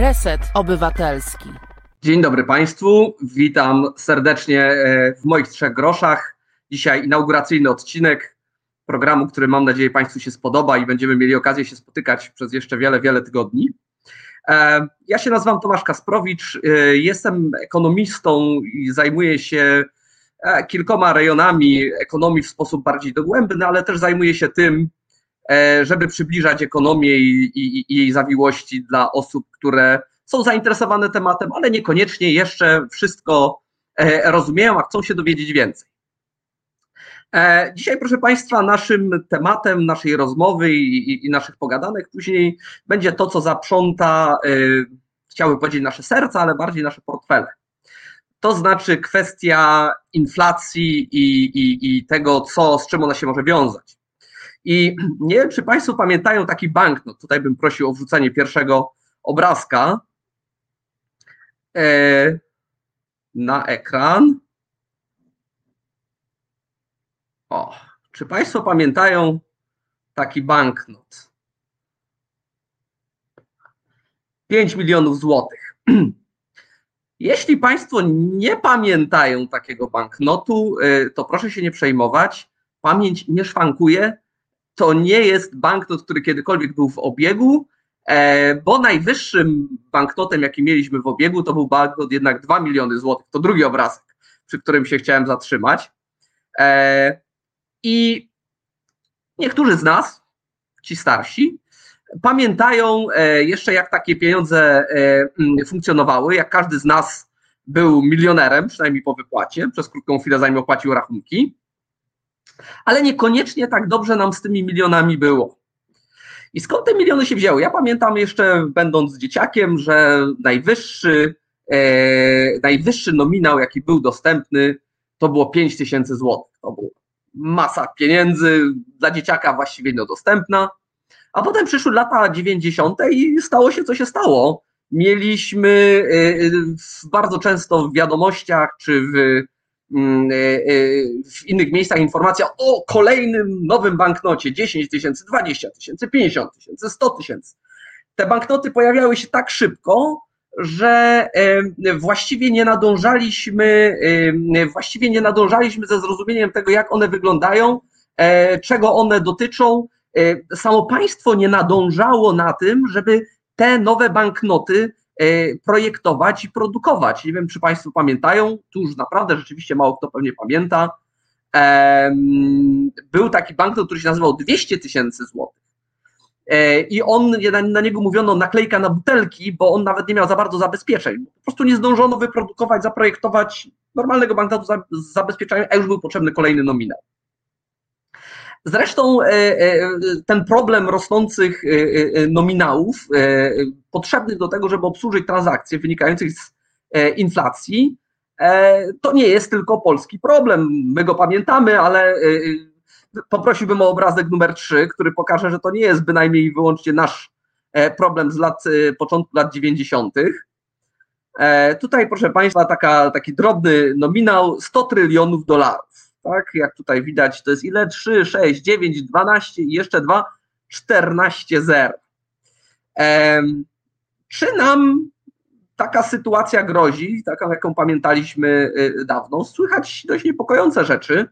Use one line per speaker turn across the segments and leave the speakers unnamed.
Reset Obywatelski.
Dzień dobry Państwu, witam serdecznie e, w moich trzech groszach. Dzisiaj inauguracyjny odcinek programu, który mam nadzieję Państwu się spodoba i będziemy mieli okazję się spotykać przez jeszcze wiele, wiele tygodni. E, ja się nazywam Tomasz Kasprowicz, e, jestem ekonomistą i zajmuję się kilkoma rejonami ekonomii w sposób bardziej dogłębny, ale też zajmuję się tym, żeby przybliżać ekonomię i, i, i jej zawiłości dla osób, które są zainteresowane tematem, ale niekoniecznie jeszcze wszystko e, rozumieją, a chcą się dowiedzieć więcej. E, dzisiaj, proszę Państwa, naszym tematem naszej rozmowy i, i, naszych pogadanek później będzie to, co zaprząta, e, chciałbym powiedzieć, nasze serca, ale bardziej nasze portfele. To znaczy kwestia inflacji i, i, i tego, co, z czym ona się może wiązać. I nie wiem, czy Państwo pamiętają taki banknot. Tutaj bym prosił o wrzucenie pierwszego obrazka e, na ekran. O, czy Państwo pamiętają taki banknot? 5 milionów złotych. Jeśli Państwo nie pamiętają takiego banknotu, e, to proszę się nie przejmować. Pamięć nie szwankuje. To nie jest banknot, który kiedykolwiek był w obiegu. E, bo najwyższym banknotem, jaki mieliśmy w obiegu, to był banknot jednak 2 miliony złotych. To drugi obrazek, przy którym się chciałem zatrzymać. E, I niektórzy z nas, ci starsi, pamiętają e, jeszcze, jak takie pieniądze mm, funkcjonowały, jak każdy z nas był milionerem, przynajmniej po wypłacie, przez krótką chwilę zanim opłacił rachunki, ale niekoniecznie tak dobrze nam z tymi milionami było. I skąd te miliony się wzięły? Ja pamiętam jeszcze, będąc dzieciakiem, że najwyższy, e, najwyższy nominał, jaki był dostępny, to było 5 tysięcy złotych. To była masa pieniędzy, dla dzieciaka właściwie niedostępna. A potem przyszły lata 90. i stało się, co się stało. Mieliśmy e, bardzo często w wiadomościach czy w e, e, w innych miejscach informacja o kolejnym nowym banknocie 10 tysięcy, 20 tysięcy, 50 tysięcy, 100 tysięcy. Te banknoty pojawiały się tak szybko, że e, właściwie nie nadążaliśmy, właściwie nie nadążaliśmy ze zrozumieniem tego, jak one wyglądają, czego one dotyczą. Samo państwo nie nadążało na tym, żeby te nowe banknoty E, projektować i produkować. Nie wiem, czy Państwo pamiętają, tu już naprawdę rzeczywiście mało kto pewnie pamięta. Był taki banknot, który się nazywał 200 tysięcy złotych. E, I on, na niego mówiono naklejka na butelki, bo on nawet nie miał za bardzo zabezpieczeń. Po prostu nie zdążono wyprodukować, zaprojektować normalnego banknotu z zabezpieczenia, a już był potrzebny kolejny nominał. Zresztą e, e, ten problem rosnących e, nominałów potrzebnych do tego, żeby obsłużyć transakcje wynikających z inflacji, to nie jest tylko polski problem. My go pamiętamy, ale poprosiłbym o obrazek numer 3, który pokaże, że to nie jest bynajmniej wyłącznie nasz problem z lat, początku lat 90. Tutaj, proszę Państwa, taka, taki drobny nominał 100 trylionów dolarów tak? Jak tutaj widać, to jest ile? 3, 6, 9, 12 i jeszcze 2, 14 zer. Czy nam taka sytuacja grozi, taką jaką pamiętaliśmy y, dawno? Słychać dość niepokojące rzeczy.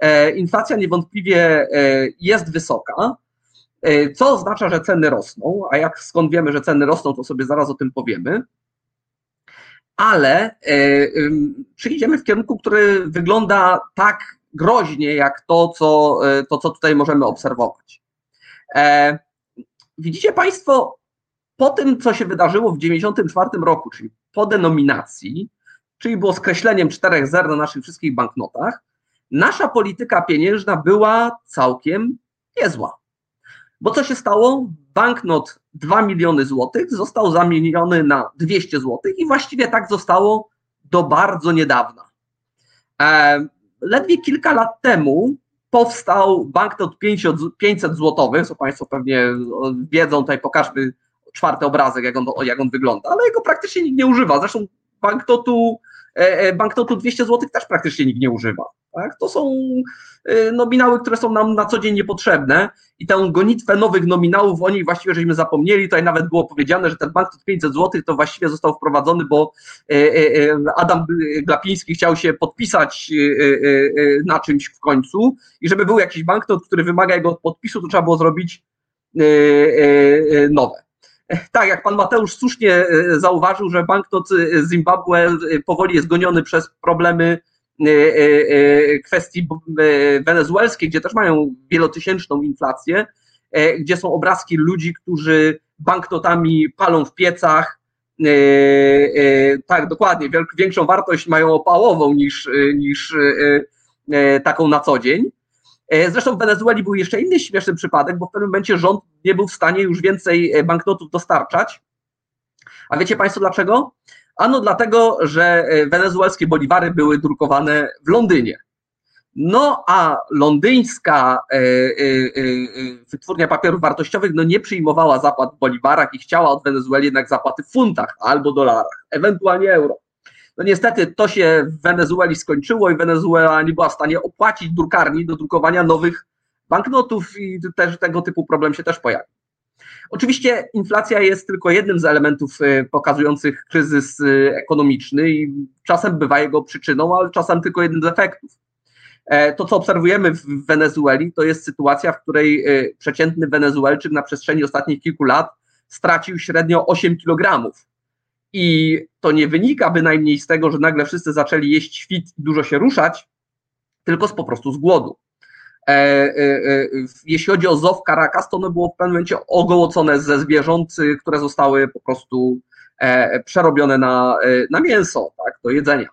E, inflacja niewątpliwie e, jest wysoka, e, co oznacza, że ceny rosną, a jak skąd wiemy, że ceny rosną, to sobie zaraz o tym powiemy. Ale czy idziemy w kierunku, który wygląda tak groźnie jak to, co, e, to, co tutaj możemy obserwować. E, widzicie Państwo, po tym, co się wydarzyło w 1994 roku, czyli po denominacji, czyli było skreśleniem czterech zer na naszych wszystkich banknotach, nasza polityka pieniężna była całkiem niezła. Bo co się stało? Banknot 2 miliony złotych został zamieniony na 200 złotych i właściwie tak zostało do bardzo niedawna. E, ledwie kilka lat temu powstał banknot 500 złotowy, co Państwo pewnie wiedzą, tutaj pokażmy czwarty obrazek, jak on, jak on wygląda, ale jego praktycznie nikt nie używa. Zresztą banknotu banknotu 200 zł też praktycznie nikt nie używa. Tak? To są nominały, które są nam na co dzień niepotrzebne i tę gonitwę nowych nominałów, o nich właściwie żeśmy zapomnieli. Tutaj nawet było powiedziane, że ten banknot 500 zł to właściwie został wprowadzony, bo Adam Glapiński chciał się podpisać na czymś w końcu i żeby był jakiś banknot, który wymaga jego podpisu, to trzeba było zrobić nowe. Tak, jak pan Mateusz słusznie e, zauważył, że banknot e, Zimbabwe e, powoli jest goniony przez problemy kwestii wenezuelskiej, gdzie też mają wielotysięczną inflację, gdzie są obrazki ludzi, którzy banknotami palą w piecach. Tak, dokładnie, większą wartość mają opałową niż, niż taką na co dzień. E, zresztą w Wenezueli był jeszcze inny śmieszny przypadek, bo w pewnym momencie rząd nie był w stanie już więcej e, banknotów dostarczać. A wiecie Państwo dlaczego? Ano dlatego, że e, wenezuelskie boliwary były drukowane w Londynie. No a londyńska wytwórnia papierów wartościowych no, nie przyjmowała zapłat w boliwarach i chciała od Wenezueli jednak zapłaty w funtach albo dolarach, ewentualnie euro. No niestety to się w Wenezueli skończyło i Wenezuela nie była w stanie opłacić drukarni do drukowania nowych banknotów i też tego typu problem się też pojawił. Oczywiście inflacja jest tylko jednym z elementów y, pokazujących kryzys y, ekonomiczny i czasem bywa jego przyczyną, ale czasem tylko jednym z efektów. E, to, co obserwujemy w Wenezueli, to jest sytuacja, w której y, przeciętny Wenezuelczyk na przestrzeni ostatnich kilku lat stracił średnio 8 kilogramów. I to nie wynika bynajmniej z tego, że nagle wszyscy zaczęli jeść świt i dużo się ruszać, tylko z po prostu z głodu. E, e, e, jeśli chodzi o ZOW Caracas, to ono było w pewnym momencie ogołocone ze zwierząt, które zostały po prostu e, przerobione na, e, na mięso, tak, do jedzenia.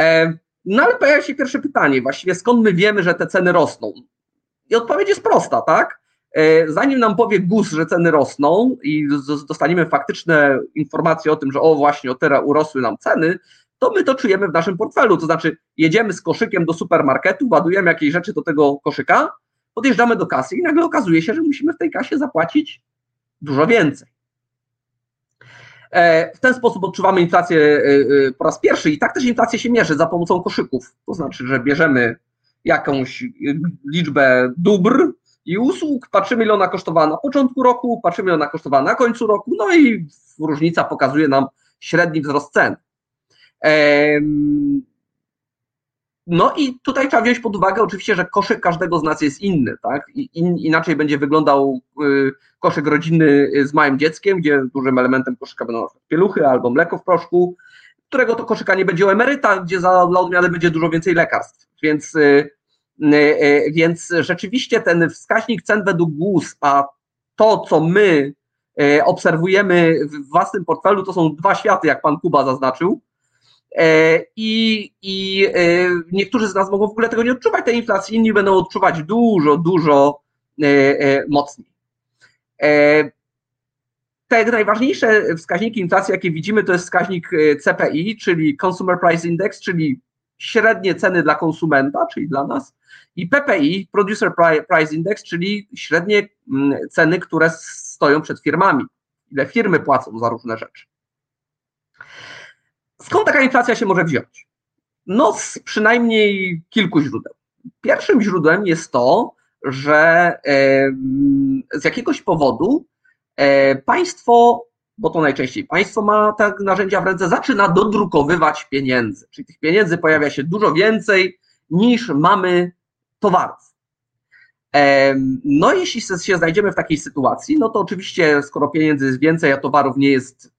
E, no ale pojawia się pierwsze pytanie, właściwie skąd my wiemy, że te ceny rosną? I odpowiedź jest prosta, tak? E, zanim nam powie GUS, że ceny rosną i dostaniemy faktyczne informacje o tym, że o właśnie, o teraz urosły nam ceny, to my to czujemy w naszym portfelu. To znaczy, jedziemy z koszykiem do supermarketu, ładujemy jakieś rzeczy do tego koszyka, podjeżdżamy do kasy i nagle okazuje się, że musimy w tej kasie zapłacić dużo więcej. E, w ten sposób odczuwamy inflację e, po raz pierwszy i tak też inflacja się mierzy za pomocą koszyków. To znaczy, że bierzemy jakąś liczbę dóbr, i usług. Patrzymy, ile ona kosztowała na początku roku, patrzymy, ile ona kosztowała na końcu roku, no i różnica pokazuje nam średni wzrost cen. No i tutaj trzeba wziąć pod uwagę oczywiście, że koszyk każdego z nas jest inny, tak? inaczej będzie wyglądał y, koszyk rodzinny z małym dzieckiem, gdzie dużym elementem koszyka będą pieluchy albo mleko w proszku, którego to koszyka nie będzie u emeryta, gdzie za, dla odmiany będzie dużo więcej lekarstw. Więc y, więc rzeczywiście ten wskaźnik cen według GUS, a to, co my e, obserwujemy w własnym portfelu, to są dwa światy, jak pan Kuba zaznaczył. I, I niektórzy z nas mogą w ogóle tego nie odczuwać, tej inflacji, inni będą odczuwać dużo, dużo mocniej. Te najważniejsze wskaźniki inflacji, jakie widzimy, to jest wskaźnik CPI, czyli Consumer Price Index, czyli średnie ceny dla konsumenta, czyli dla nas, i PPI, Producer Price Index, czyli średnie mm, ceny, które stoją przed firmami, ile firmy płacą za różne rzeczy. Skąd taka inflacja się może wziąć? No, z przynajmniej kilku źródeł. Pierwszym źródłem jest to, że z jakiegoś powodu e, państwo, bo to najczęściej państwo ma te narzędzia w ręce, zaczyna dodrukowywać pieniędzy. Czyli tych pieniędzy pojawia się dużo więcej niż mamy towarów. No, jeśli się znajdziemy w takiej sytuacji, no to oczywiście, skoro pieniędzy jest więcej, a towarów nie jest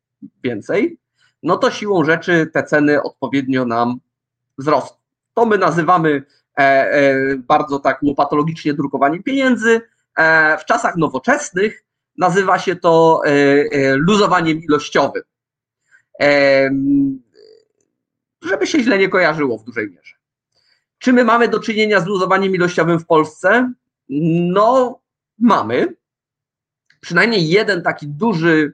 więcej, no to siłą rzeczy te ceny odpowiednio nam wzrosną. To my nazywamy e, e, bardzo tak patologicznie drukowaniem pieniędzy. E, w czasach nowoczesnych nazywa się to luzowaniem ilościowym. Żeby się źle nie kojarzyło w dużej mierze. Czy my mamy do czynienia z luzowaniem ilościowym w Polsce? No, mamy. Przynajmniej jeden taki duży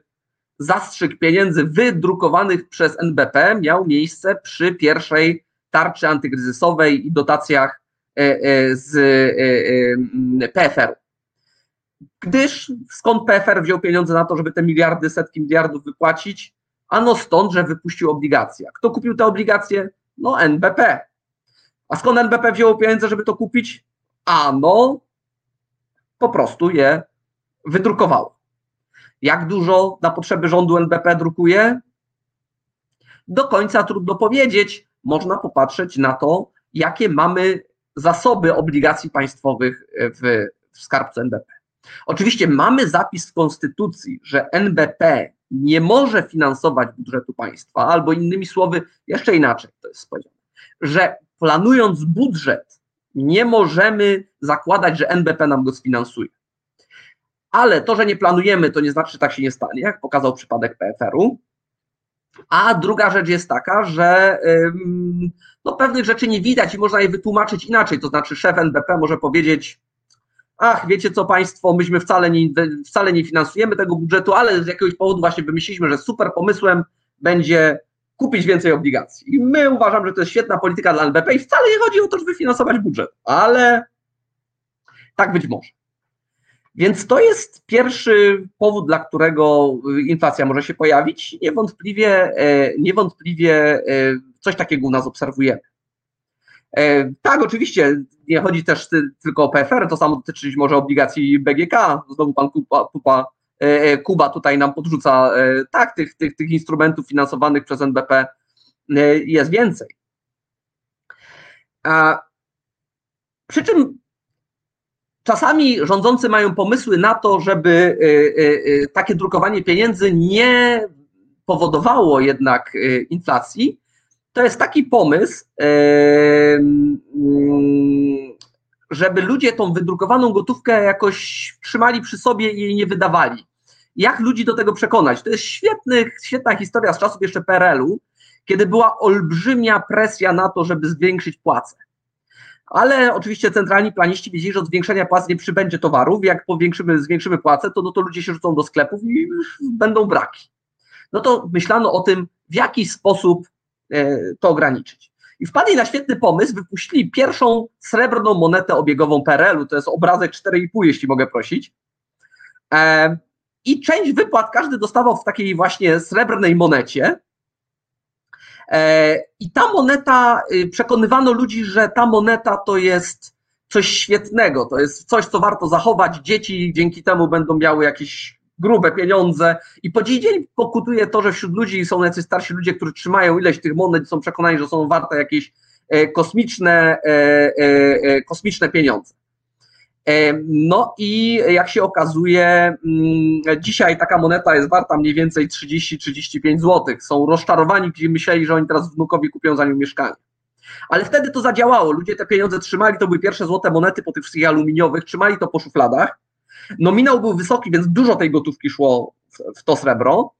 zastrzyk pieniędzy wydrukowanych przez NBP miał miejsce przy pierwszej tarczy antykryzysowej i dotacjach e, e, z e, PFR-u. Gdyż skąd PFR wziął pieniądze na to, żeby te miliardy, setki miliardów wypłacić? Ano stąd, że wypuścił obligacje. Kto kupił te obligacje? No NBP. A skąd NBP wzięło pieniądze, żeby to kupić? Ano po prostu je wydrukowało. Jak dużo na potrzeby rządu NBP drukuje? Do końca trudno powiedzieć. Można popatrzeć na to, jakie mamy zasoby obligacji państwowych w, w skarbcu NBP. Oczywiście mamy zapis w Konstytucji, że NBP nie może finansować budżetu państwa, albo innymi słowy, jeszcze inaczej to jest powiedziane, że planując budżet, nie możemy zakładać, że NBP nam go sfinansuje. Ale to, że nie planujemy, to nie znaczy, że tak się nie stanie, jak pokazał przypadek PFR-u. A druga rzecz jest taka, że no, pewnych rzeczy nie widać i można je wytłumaczyć inaczej. To znaczy, szef NBP może powiedzieć: Ach, wiecie co Państwo, myśmy wcale nie, wcale nie finansujemy tego budżetu, ale z jakiegoś powodu właśnie wymyśliliśmy, że super pomysłem będzie kupić więcej obligacji. I my uważamy, że to jest świetna polityka dla NBP i wcale nie chodzi o to, żeby finansować budżet, ale tak być może. Więc to jest pierwszy powód, dla którego inflacja może się pojawić. Niewątpliwie, e, niewątpliwie e, coś takiego u nas obserwujemy. E, tak, oczywiście, nie chodzi też tylko o PFR, to samo dotyczyć może obligacji BGK. Znowu pan Kuba, Kuba, Kuba tutaj nam podrzuca, tak, tych, tych, tych instrumentów finansowanych przez NBP jest więcej. Przy czym Czasami rządzący mają pomysły na to, żeby takie drukowanie pieniędzy nie powodowało jednak inflacji. To jest taki pomysł, mm, żeby ludzie tą wydrukowaną gotówkę jakoś trzymali przy sobie i jej nie wydawali. Jak ludzi do tego przekonać? To jest świetny, świetna historia z czasów jeszcze PRL-u, kiedy była olbrzymia presja na to, żeby zwiększyć płace ale oczywiście centralni planiści wiedzieli, że od zwiększenia płac nie przybędzie towarów. Jak powiększymy, zwiększymy płace, to, no to ludzie się rzucą do sklepów i będą braki. No to myślano o tym, w jaki sposób to ograniczyć. I wpadli na świetny pomysł, wypuścili pierwszą srebrną monetę obiegową PRL-u, to jest obrazek 4,5, jeśli mogę prosić. E, I część wypłat każdy dostawał w takiej właśnie srebrnej monecie, E, I ta moneta, y, przekonywano ludzi, że ta moneta to jest coś świetnego, to jest coś, co warto zachować. Dzieci dzięki temu będą miały jakieś grube pieniądze i po dziś dzień pokutuje to, że wśród ludzi są jacyś starsi ludzie, którzy trzymają ileś tych monet są przekonani, że są warte jakieś e, kosmiczne, e, kosmiczne pieniądze. No i jak się okazuje, mm, dzisiaj taka moneta jest warta mniej więcej 30-35 zł. Są rozczarowani, gdzie myśleli, że oni teraz wnukowi kupią za nią mieszkanie. Ale wtedy to zadziałało. Ludzie te pieniądze trzymali, to były pierwsze złote monety po tych wszystkich aluminiowych, trzymali to po szufladach. Nominał był wysoki, więc dużo tej gotówki szło w to srebro.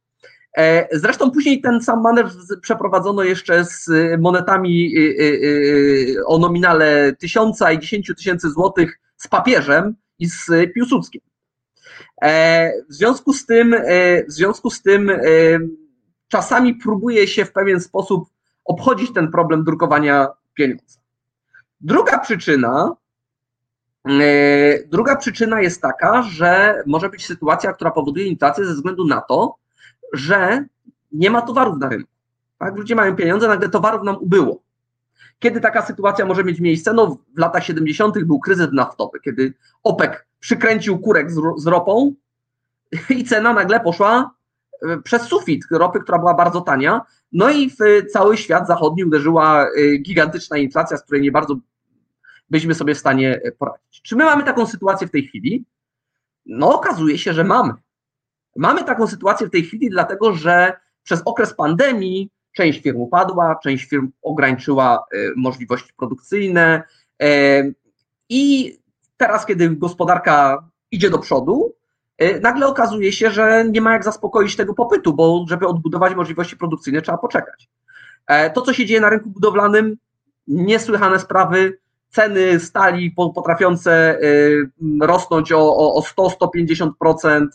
E, zresztą później ten sam manewr przeprowadzono jeszcze z monetami y, y, y, o nominale tysiąca i dziesięciu tysięcy złotych z papieżem i z Piłsudskim. E, w związku z tym, e, w związku z tym czasami próbuje się w pewien sposób obchodzić ten problem drukowania pieniądza. Druga przyczyna, druga przyczyna jest taka, że może być sytuacja, która powoduje inflację ze względu na to, że nie ma towarów na rynku. Tak? Ludzie mają pieniądze, nagle towarów nam ubyło. Kiedy taka sytuacja może mieć miejsce? No, w latach 70. był kryzys naftowy, kiedy OPEC przykręcił kurek z, z ropą i cena nagle poszła e, przez sufit ropy, która była bardzo tania. No i w cały świat zachodni uderzyła e, gigantyczna inflacja, z której nie bardzo byliśmy sobie w stanie e, poradzić. Czy my mamy taką sytuację w tej chwili? No, okazuje się, że mamy. Mamy taką sytuację w tej chwili, dlatego że przez okres pandemii Część firm upadła, część firm ograniczyła e, możliwości produkcyjne e, i teraz, kiedy gospodarka idzie do przodu, nagle okazuje się, że nie ma jak zaspokoić tego popytu, bo żeby odbudować możliwości produkcyjne trzeba poczekać. To, co się dzieje na rynku budowlanym, niesłychane sprawy, ceny stali potrafiące rosnąć o, o 100-150%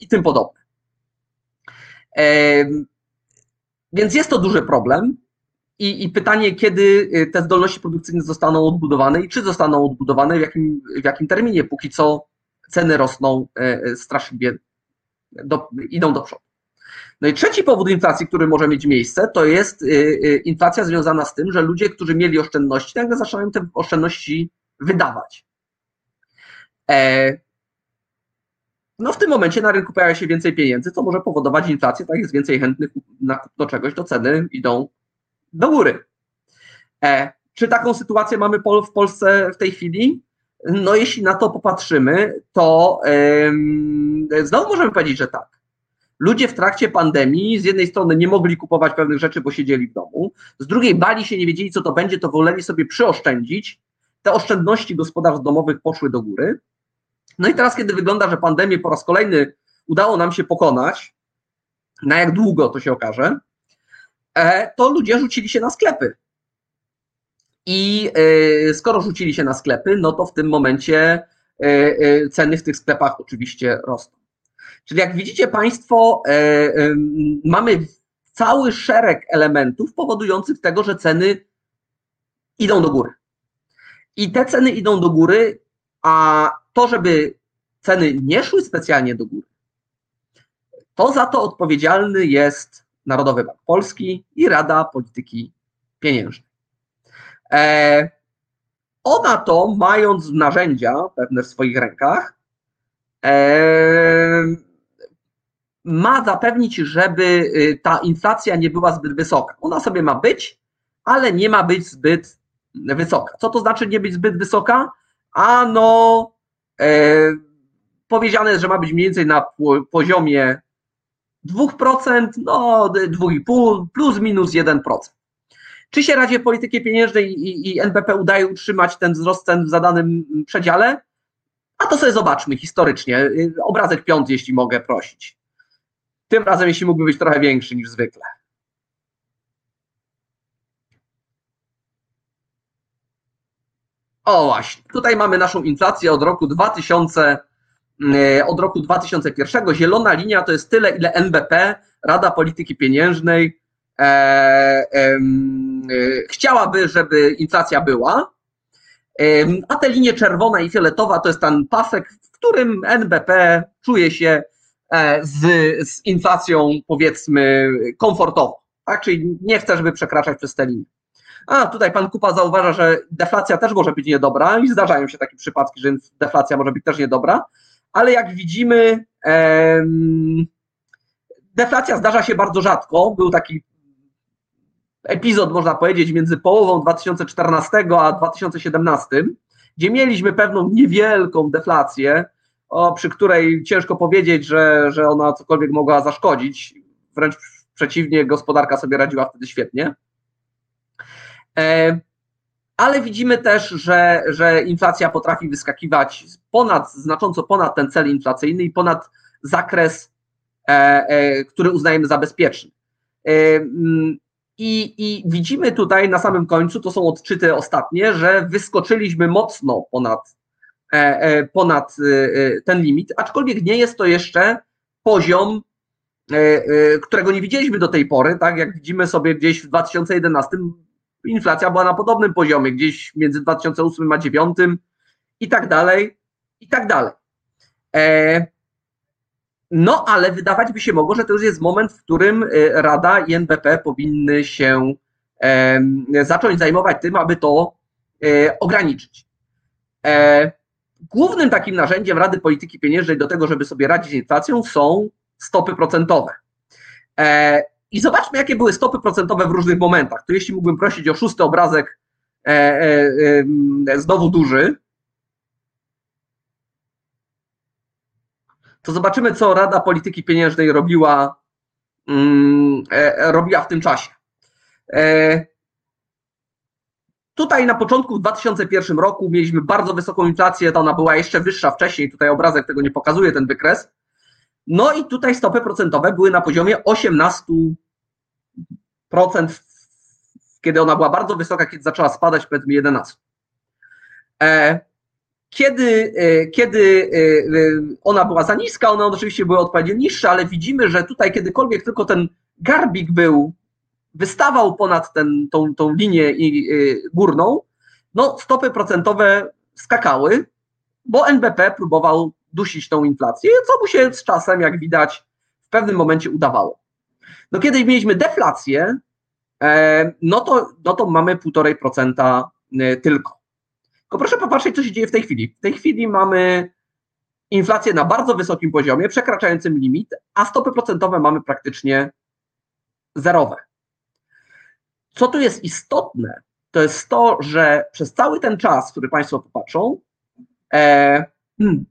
i tym podobne. Więc jest to duży problem. I, I, pytanie, kiedy y, te zdolności produkcyjne zostaną odbudowane i czy zostaną odbudowane, w jakim, w jakim terminie. Póki co ceny rosną y, y, straszliwie, do, idą do przodu. No i trzeci powód inflacji, który może mieć miejsce, to jest y, y, inflacja związana z tym, że ludzie, którzy mieli oszczędności, nagle zaczynają te oszczędności wydawać. E, no w tym momencie na rynku pojawia się więcej pieniędzy, co może powodować inflację, tak jest więcej chętnych na kupno czegoś, to ceny idą do góry. E, czy taką sytuację mamy w Polsce w tej chwili? No jeśli na to popatrzymy, to znowu możemy powiedzieć, że tak. Ludzie w trakcie pandemii z jednej strony nie mogli kupować pewnych rzeczy, bo siedzieli w domu, z drugiej bali się, nie wiedzieli co to będzie, to woleli sobie przyoszczędzić. Te oszczędności gospodarstw domowych poszły do góry. No i teraz, kiedy wygląda, że pandemię po raz kolejny udało nam się pokonać, na jak długo to się okaże, e, to ludzie rzucili się na sklepy. I e, skoro rzucili się na sklepy, no to w tym momencie e, ceny w tych sklepach oczywiście rosną. Czyli jak widzicie Państwo, mamy cały szereg elementów powodujących tego, że ceny idą do góry. I te ceny idą do góry, a to, żeby ceny nie szły specjalnie do góry, to za to odpowiedzialny jest Narodowy Bank Polski i Rada Polityki Pieniężnej. E, ona to, mając narzędzia pewne w swoich rękach, e, ma zapewnić, żeby y, ta inflacja nie była zbyt wysoka. Ona sobie ma być, ale nie ma być zbyt wysoka. Co to znaczy nie być zbyt wysoka? Ano, e, powiedziane jest, że ma być mniej więcej na poziomie 2%, no 2,5 plus minus 1%. Czy się Radzie Polityki Pieniężnej i, i NBP udaje utrzymać ten wzrost cen w zadanym przedziale? A to sobie zobaczmy historycznie. Obrazek piąty, jeśli mogę prosić. Tym razem, jeśli mógłby być trochę większy niż zwykle. O właśnie, tutaj mamy naszą inflację od roku 2000, e, od roku 2001. Zielona linia to jest tyle, ile NBP, Rada Polityki Pieniężnej, e, e, chciałaby, żeby inflacja była. E, a te linie czerwona i fioletowa to jest ten pasek, w którym NBP czuje się z, z inflacją, powiedzmy, komfortowo. Tak? Czyli nie chce, żeby przekraczać przez te linie. A tutaj pan Kupa zauważa, że deflacja też może być niedobra i zdarzają się takie przypadki, że deflacja może być też niedobra, ale jak widzimy, deflacja zdarza się bardzo rzadko. Był taki epizod, można powiedzieć, między połową 2014 a 2017, gdzie mieliśmy pewną niewielką deflację, o, przy której ciężko powiedzieć, że, że ona cokolwiek mogła zaszkodzić. Wręcz przeciwnie, gospodarka sobie radziła wtedy świetnie. E, ale widzimy też, że, że inflacja potrafi wyskakiwać ponad, znacząco ponad ten cel inflacyjny i ponad zakres, e, e, który uznajemy za bezpieczny. Mm, I, I widzimy tutaj na samym końcu, to są odczyty ostatnie, że wyskoczyliśmy mocno ponad, ponad ten limit, aczkolwiek nie jest to jeszcze poziom, którego nie widzieliśmy do tej pory, tak jak widzimy sobie gdzieś w 2011 inflacja była na podobnym poziomie, gdzieś między 2008 a 2009 i tak dalej, i tak dalej. E, no, ale wydawać by się mogło, że to już jest moment, w którym e, Rada i NBP powinny się e, zacząć zajmować tym, aby to ograniczyć. Głównym takim narzędziem Rady Polityki Pieniężnej do tego, żeby sobie radzić z inflacją, są stopy procentowe. I zobaczmy, jakie były stopy procentowe w różnych momentach. To jeśli mógłbym prosić o szósty obrazek, e, e, e, znowu duży, to zobaczymy, co Rada Polityki Pieniężnej robiła, mm, e, robiła w tym czasie. Tutaj na początku w 2001 roku mieliśmy bardzo wysoką inflację, to ona była jeszcze wyższa wcześniej, tutaj obrazek tego nie pokazuje, ten wykres. No i tutaj stopy procentowe były na poziomie 18%, kiedy ona była bardzo wysoka, kiedy zaczęła spadać, powiedzmy 11%. E, kiedy, e, kiedy e, ona była za niska, one oczywiście były odpowiednio niższe, ale widzimy, że tutaj kiedykolwiek tylko ten garbik był, wystawał ponad ten, tą, tą linię górną, no stopy procentowe skakały, bo NBP próbował dusić tą inflację, co mu się z czasem, jak widać, w pewnym momencie udawało. No kiedyś mieliśmy deflację, e, no to, no to mamy 1,5% e, tylko. Tylko proszę popatrzeć, co się dzieje w tej chwili. W tej chwili mamy inflację na bardzo wysokim poziomie, przekraczającym limit, a stopy procentowe mamy praktycznie zerowe. Co tu jest istotne, to jest to, że przez cały ten czas, który Państwo popatrzą, e, hmm,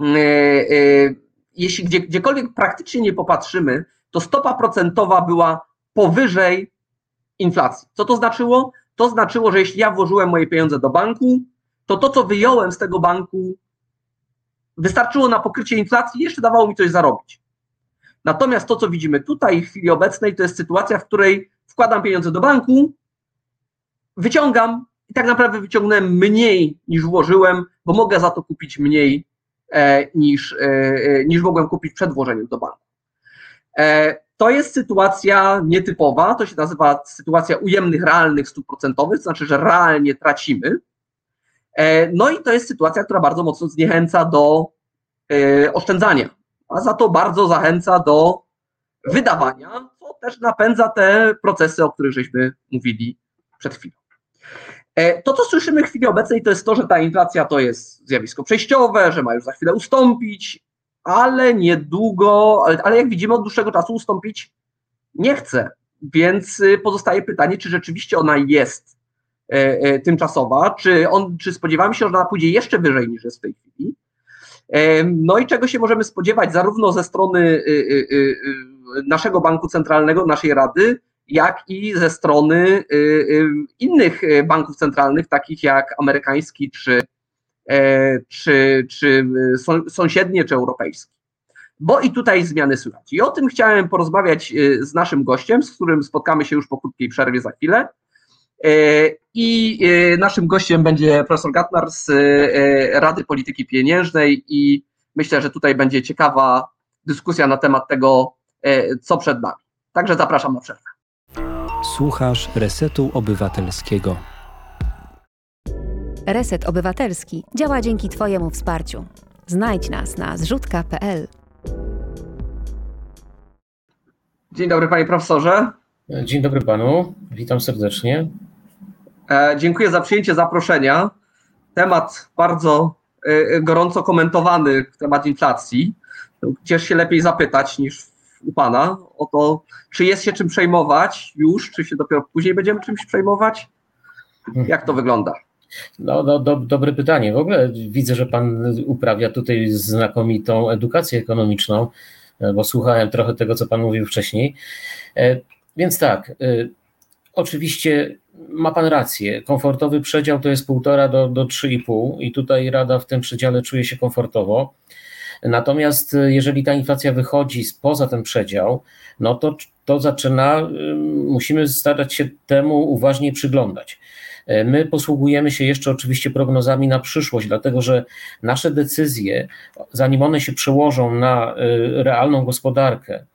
e, e, jeśli gdzie, gdziekolwiek praktycznie nie popatrzymy, to stopa procentowa była powyżej inflacji. Co to znaczyło? To znaczyło, że jeśli ja włożyłem moje pieniądze do banku, to to, co wyjąłem z tego banku, wystarczyło na pokrycie inflacji i jeszcze dawało mi coś zarobić. Natomiast to, co widzimy tutaj w chwili obecnej, to jest sytuacja, w której wkładam pieniądze do banku, wyciągam i tak naprawdę wyciągnąłem mniej niż włożyłem, bo mogę za to kupić mniej e, niż, e, e niż mogłem kupić przed włożeniem do banku. E, to jest sytuacja nietypowa, to się nazywa sytuacja ujemnych realnych stóp procentowych, to znaczy, że realnie tracimy. E, no i to jest sytuacja, która bardzo mocno zniechęca do e, oszczędzania, a za to bardzo zachęca do wydawania, też napędza te procesy, o których żeśmy mówili przed chwilą. To, co słyszymy w chwili obecnej, to jest to, że ta inflacja to jest zjawisko przejściowe, że ma już za chwilę ustąpić, ale niedługo, ale, ale jak widzimy, od dłuższego czasu ustąpić nie chce. Więc y, pozostaje pytanie, czy rzeczywiście ona jest e, e, tymczasowa, czy, on, czy spodziewamy się, że ona pójdzie jeszcze wyżej niż jest w tej chwili. E, no i czego się możemy spodziewać zarówno ze strony y, y, naszego banku centralnego, naszej rady, jak i ze strony innych banków centralnych, takich jak amerykański czy E, czy, czy e, sąsiednie, czy europejskie. Bo i tutaj zmiany słychać. I o tym chciałem porozmawiać e, z naszym gościem, z którym spotkamy się już po krótkiej przerwie za chwilę. I naszym gościem będzie profesor Gatnar z Rady Polityki Pieniężnej i myślę, że tutaj będzie ciekawa dyskusja na temat tego, co przed nami. Także zapraszam na przerwę.
Słuchasz Resetu Obywatelskiego.
Reset Obywatelski działa dzięki Twojemu wsparciu. Znajdź nas na zrzutka.pl.
Dzień dobry panie profesorze.
Dzień dobry panu, witam serdecznie.
E, dziękuję za przyjęcie zaproszenia. Temat bardzo e, gorąco komentowany, temat inflacji. Gdzież się lepiej zapytać niż u pana o to, czy jest się czym przejmować już, czy się dopiero później będziemy czymś przejmować? Jak to wygląda?
No, no do, dobre pytanie. W ogóle widzę, że Pan uprawia tutaj znakomitą edukację ekonomiczną, e, bo słuchałem trochę tego, co Pan mówił wcześniej. E, więc tak, e, oczywiście ma Pan rację. Komfortowy przedział to jest 1,5 do, do 3,5 i tutaj Rada w tym przedziale czuje się komfortowo. Natomiast jeżeli ta inflacja wychodzi poza ten przedział, no to to zaczyna, musimy starać się temu uważnie przyglądać. E, my posługujemy się jeszcze oczywiście prognozami na przyszłość, dlatego że nasze decyzje, zanim one się przełożą na e, realną gospodarkę,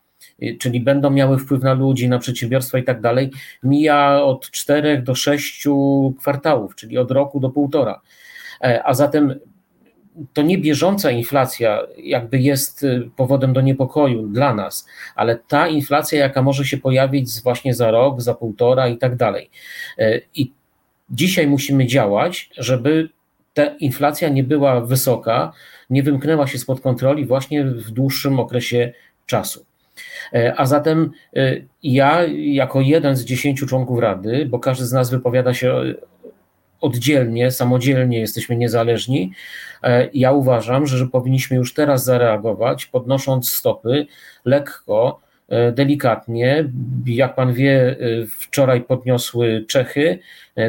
e, czyli będą miały wpływ na ludzi, na przedsiębiorstwa i tak dalej, mija od 4 do 6 kwartałów, czyli od roku do półtora. A zatem to nie bieżąca inflacja jakby jest powodem do niepokoju dla nas, ale ta inflacja, jaka może się pojawić właśnie za rok, za półtora i tak dalej. I Dzisiaj musimy działać, żeby ta inflacja nie była wysoka, nie wymknęła się spod kontroli właśnie w dłuższym okresie czasu. E, a zatem ja, jako jeden z dziesięciu członków Rady, bo każdy z nas wypowiada się oddzielnie, samodzielnie, jesteśmy niezależni, e, ja uważam, że, że powinniśmy już teraz zareagować, podnosząc stopy lekko, E, delikatnie. Jak pan wie, e, wczoraj podniosły Czechy,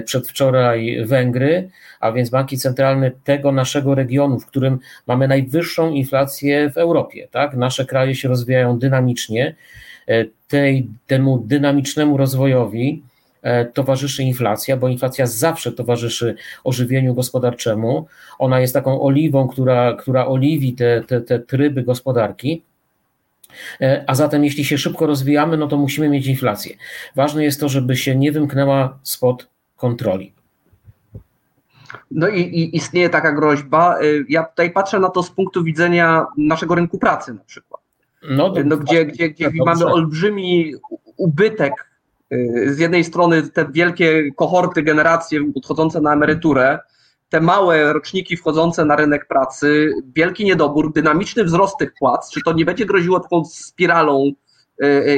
przedwczoraj Węgry, a więc banki centralne tego naszego regionu, w którym mamy najwyższą inflację w Europie. Tak? Nasze kraje się rozwijają dynamicznie. Tej, temu dynamicznemu rozwojowi towarzyszy inflacja, bo inflacja zawsze towarzyszy ożywieniu gospodarczemu. Ona jest taką oliwą, która, która oliwi te, te, te tryby gospodarki. E, a zatem, jeśli się szybko rozwijamy, no to musimy mieć inflację. Ważne jest to, żeby się nie wymknęła spod kontroli.
No i, i, istnieje taka groźba. E, ja tutaj patrzę na to z punktu widzenia naszego rynku pracy na przykład. no, no, gdzie, gdzie, gdzie mamy olbrzymi ubytek z jednej strony te wielkie kohorty, generacje odchodzące na emeryturę, te małe roczniki wchodzące na rynek pracy, wielki niedobór, dynamiczny wzrost tych płac, czy to nie będzie groziło taką spiralą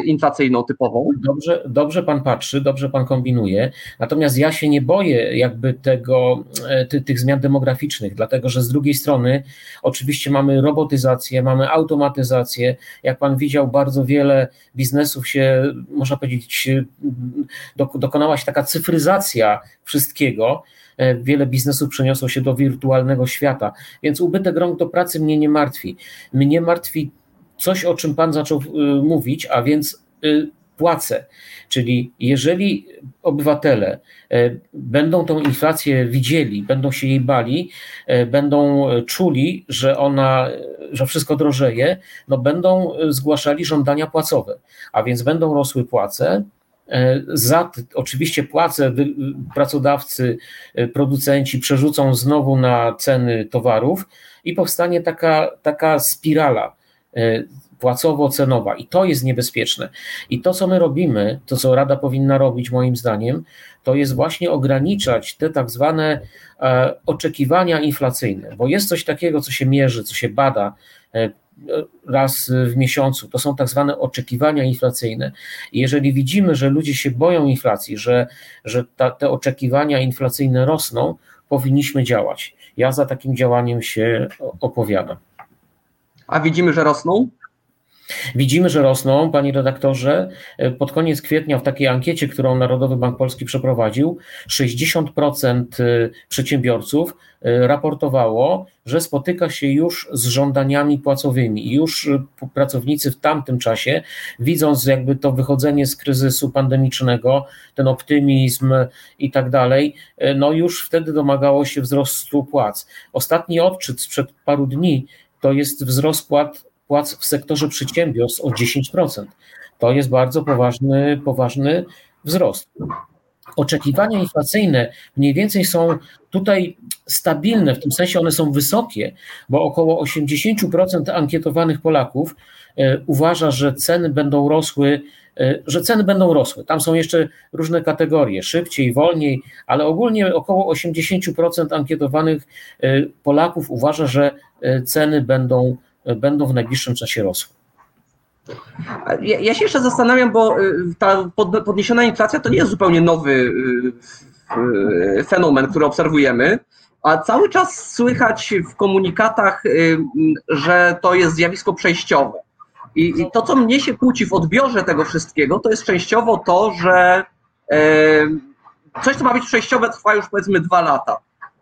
inflacyjną typową?
Dobrze, dobrze pan patrzy, dobrze pan kombinuje. Natomiast ja się nie boję jakby tego, e, ty, tych zmian demograficznych, dlatego że z drugiej strony oczywiście mamy robotyzację, mamy automatyzację. Jak pan widział, bardzo wiele biznesów się, można powiedzieć, dokonała się taka cyfryzacja wszystkiego. E, wiele biznesów przeniosło się do wirtualnego świata, więc ubytek rąk do pracy mnie nie martwi. Mnie martwi coś, o czym Pan zaczął e, mówić, a więc e, płace. Czyli jeżeli obywatele będą tą inflację widzieli, będą się jej bali, będą czuli, że ona, że wszystko drożeje, no będą zgłaszali żądania płacowe, a więc będą rosły płace, za oczywiście płace pracodawcy, producenci przerzucą znowu na ceny towarów i powstanie taka, taka spirala płacowo-cenowa i to jest niebezpieczne. I to, co my robimy, to, co Rada powinna robić moim zdaniem, to jest właśnie ograniczać te tak zwane oczekiwania inflacyjne, bo jest coś takiego, co się mierzy, co się bada, raz w miesiącu. To są tak zwane oczekiwania inflacyjne. I jeżeli widzimy, że ludzie się boją inflacji, że, że ta, te oczekiwania inflacyjne rosną, powinniśmy działać. Ja za takim działaniem się opowiadam.
A widzimy, że rosną?
Widzimy, że rosną, panie redaktorze. Pod koniec kwietnia w takiej ankiecie, którą Narodowy Bank Polski przeprowadził, 60% y, przedsiębiorców y, raportowało, że spotyka się już z żądaniami płacowymi. Już y, pracownicy w tamtym czasie, widząc jakby to wychodzenie z kryzysu pandemicznego, ten optymizm i tak dalej, no już wtedy domagało się wzrostu płac. Ostatni odczyt sprzed paru dni to jest wzrost płat płac w sektorze przedsiębiorstw o 10%. To jest bardzo poważny, poważny wzrost. Oczekiwania inflacyjne mniej więcej są tutaj stabilne, w tym sensie one są wysokie, bo około 80% ankietowanych Polaków e, uważa, że ceny będą rosły, że ceny będą rosły. Tam są jeszcze różne kategorie, szybciej, wolniej, ale ogólnie około 80% ankietowanych e, Polaków uważa, że ceny będą będą w najbliższym czasie rosły.
Ja, ja się jeszcze zastanawiam, bo ta podniesiona inflacja to nie jest zupełnie nowy fenomen, który obserwujemy, a cały czas słychać w komunikatach, że to jest zjawisko przejściowe. I, I, to, co mnie się kłóci w odbiorze tego wszystkiego, to jest częściowo to, że coś, co ma być przejściowe, trwa już powiedzmy dwa lata.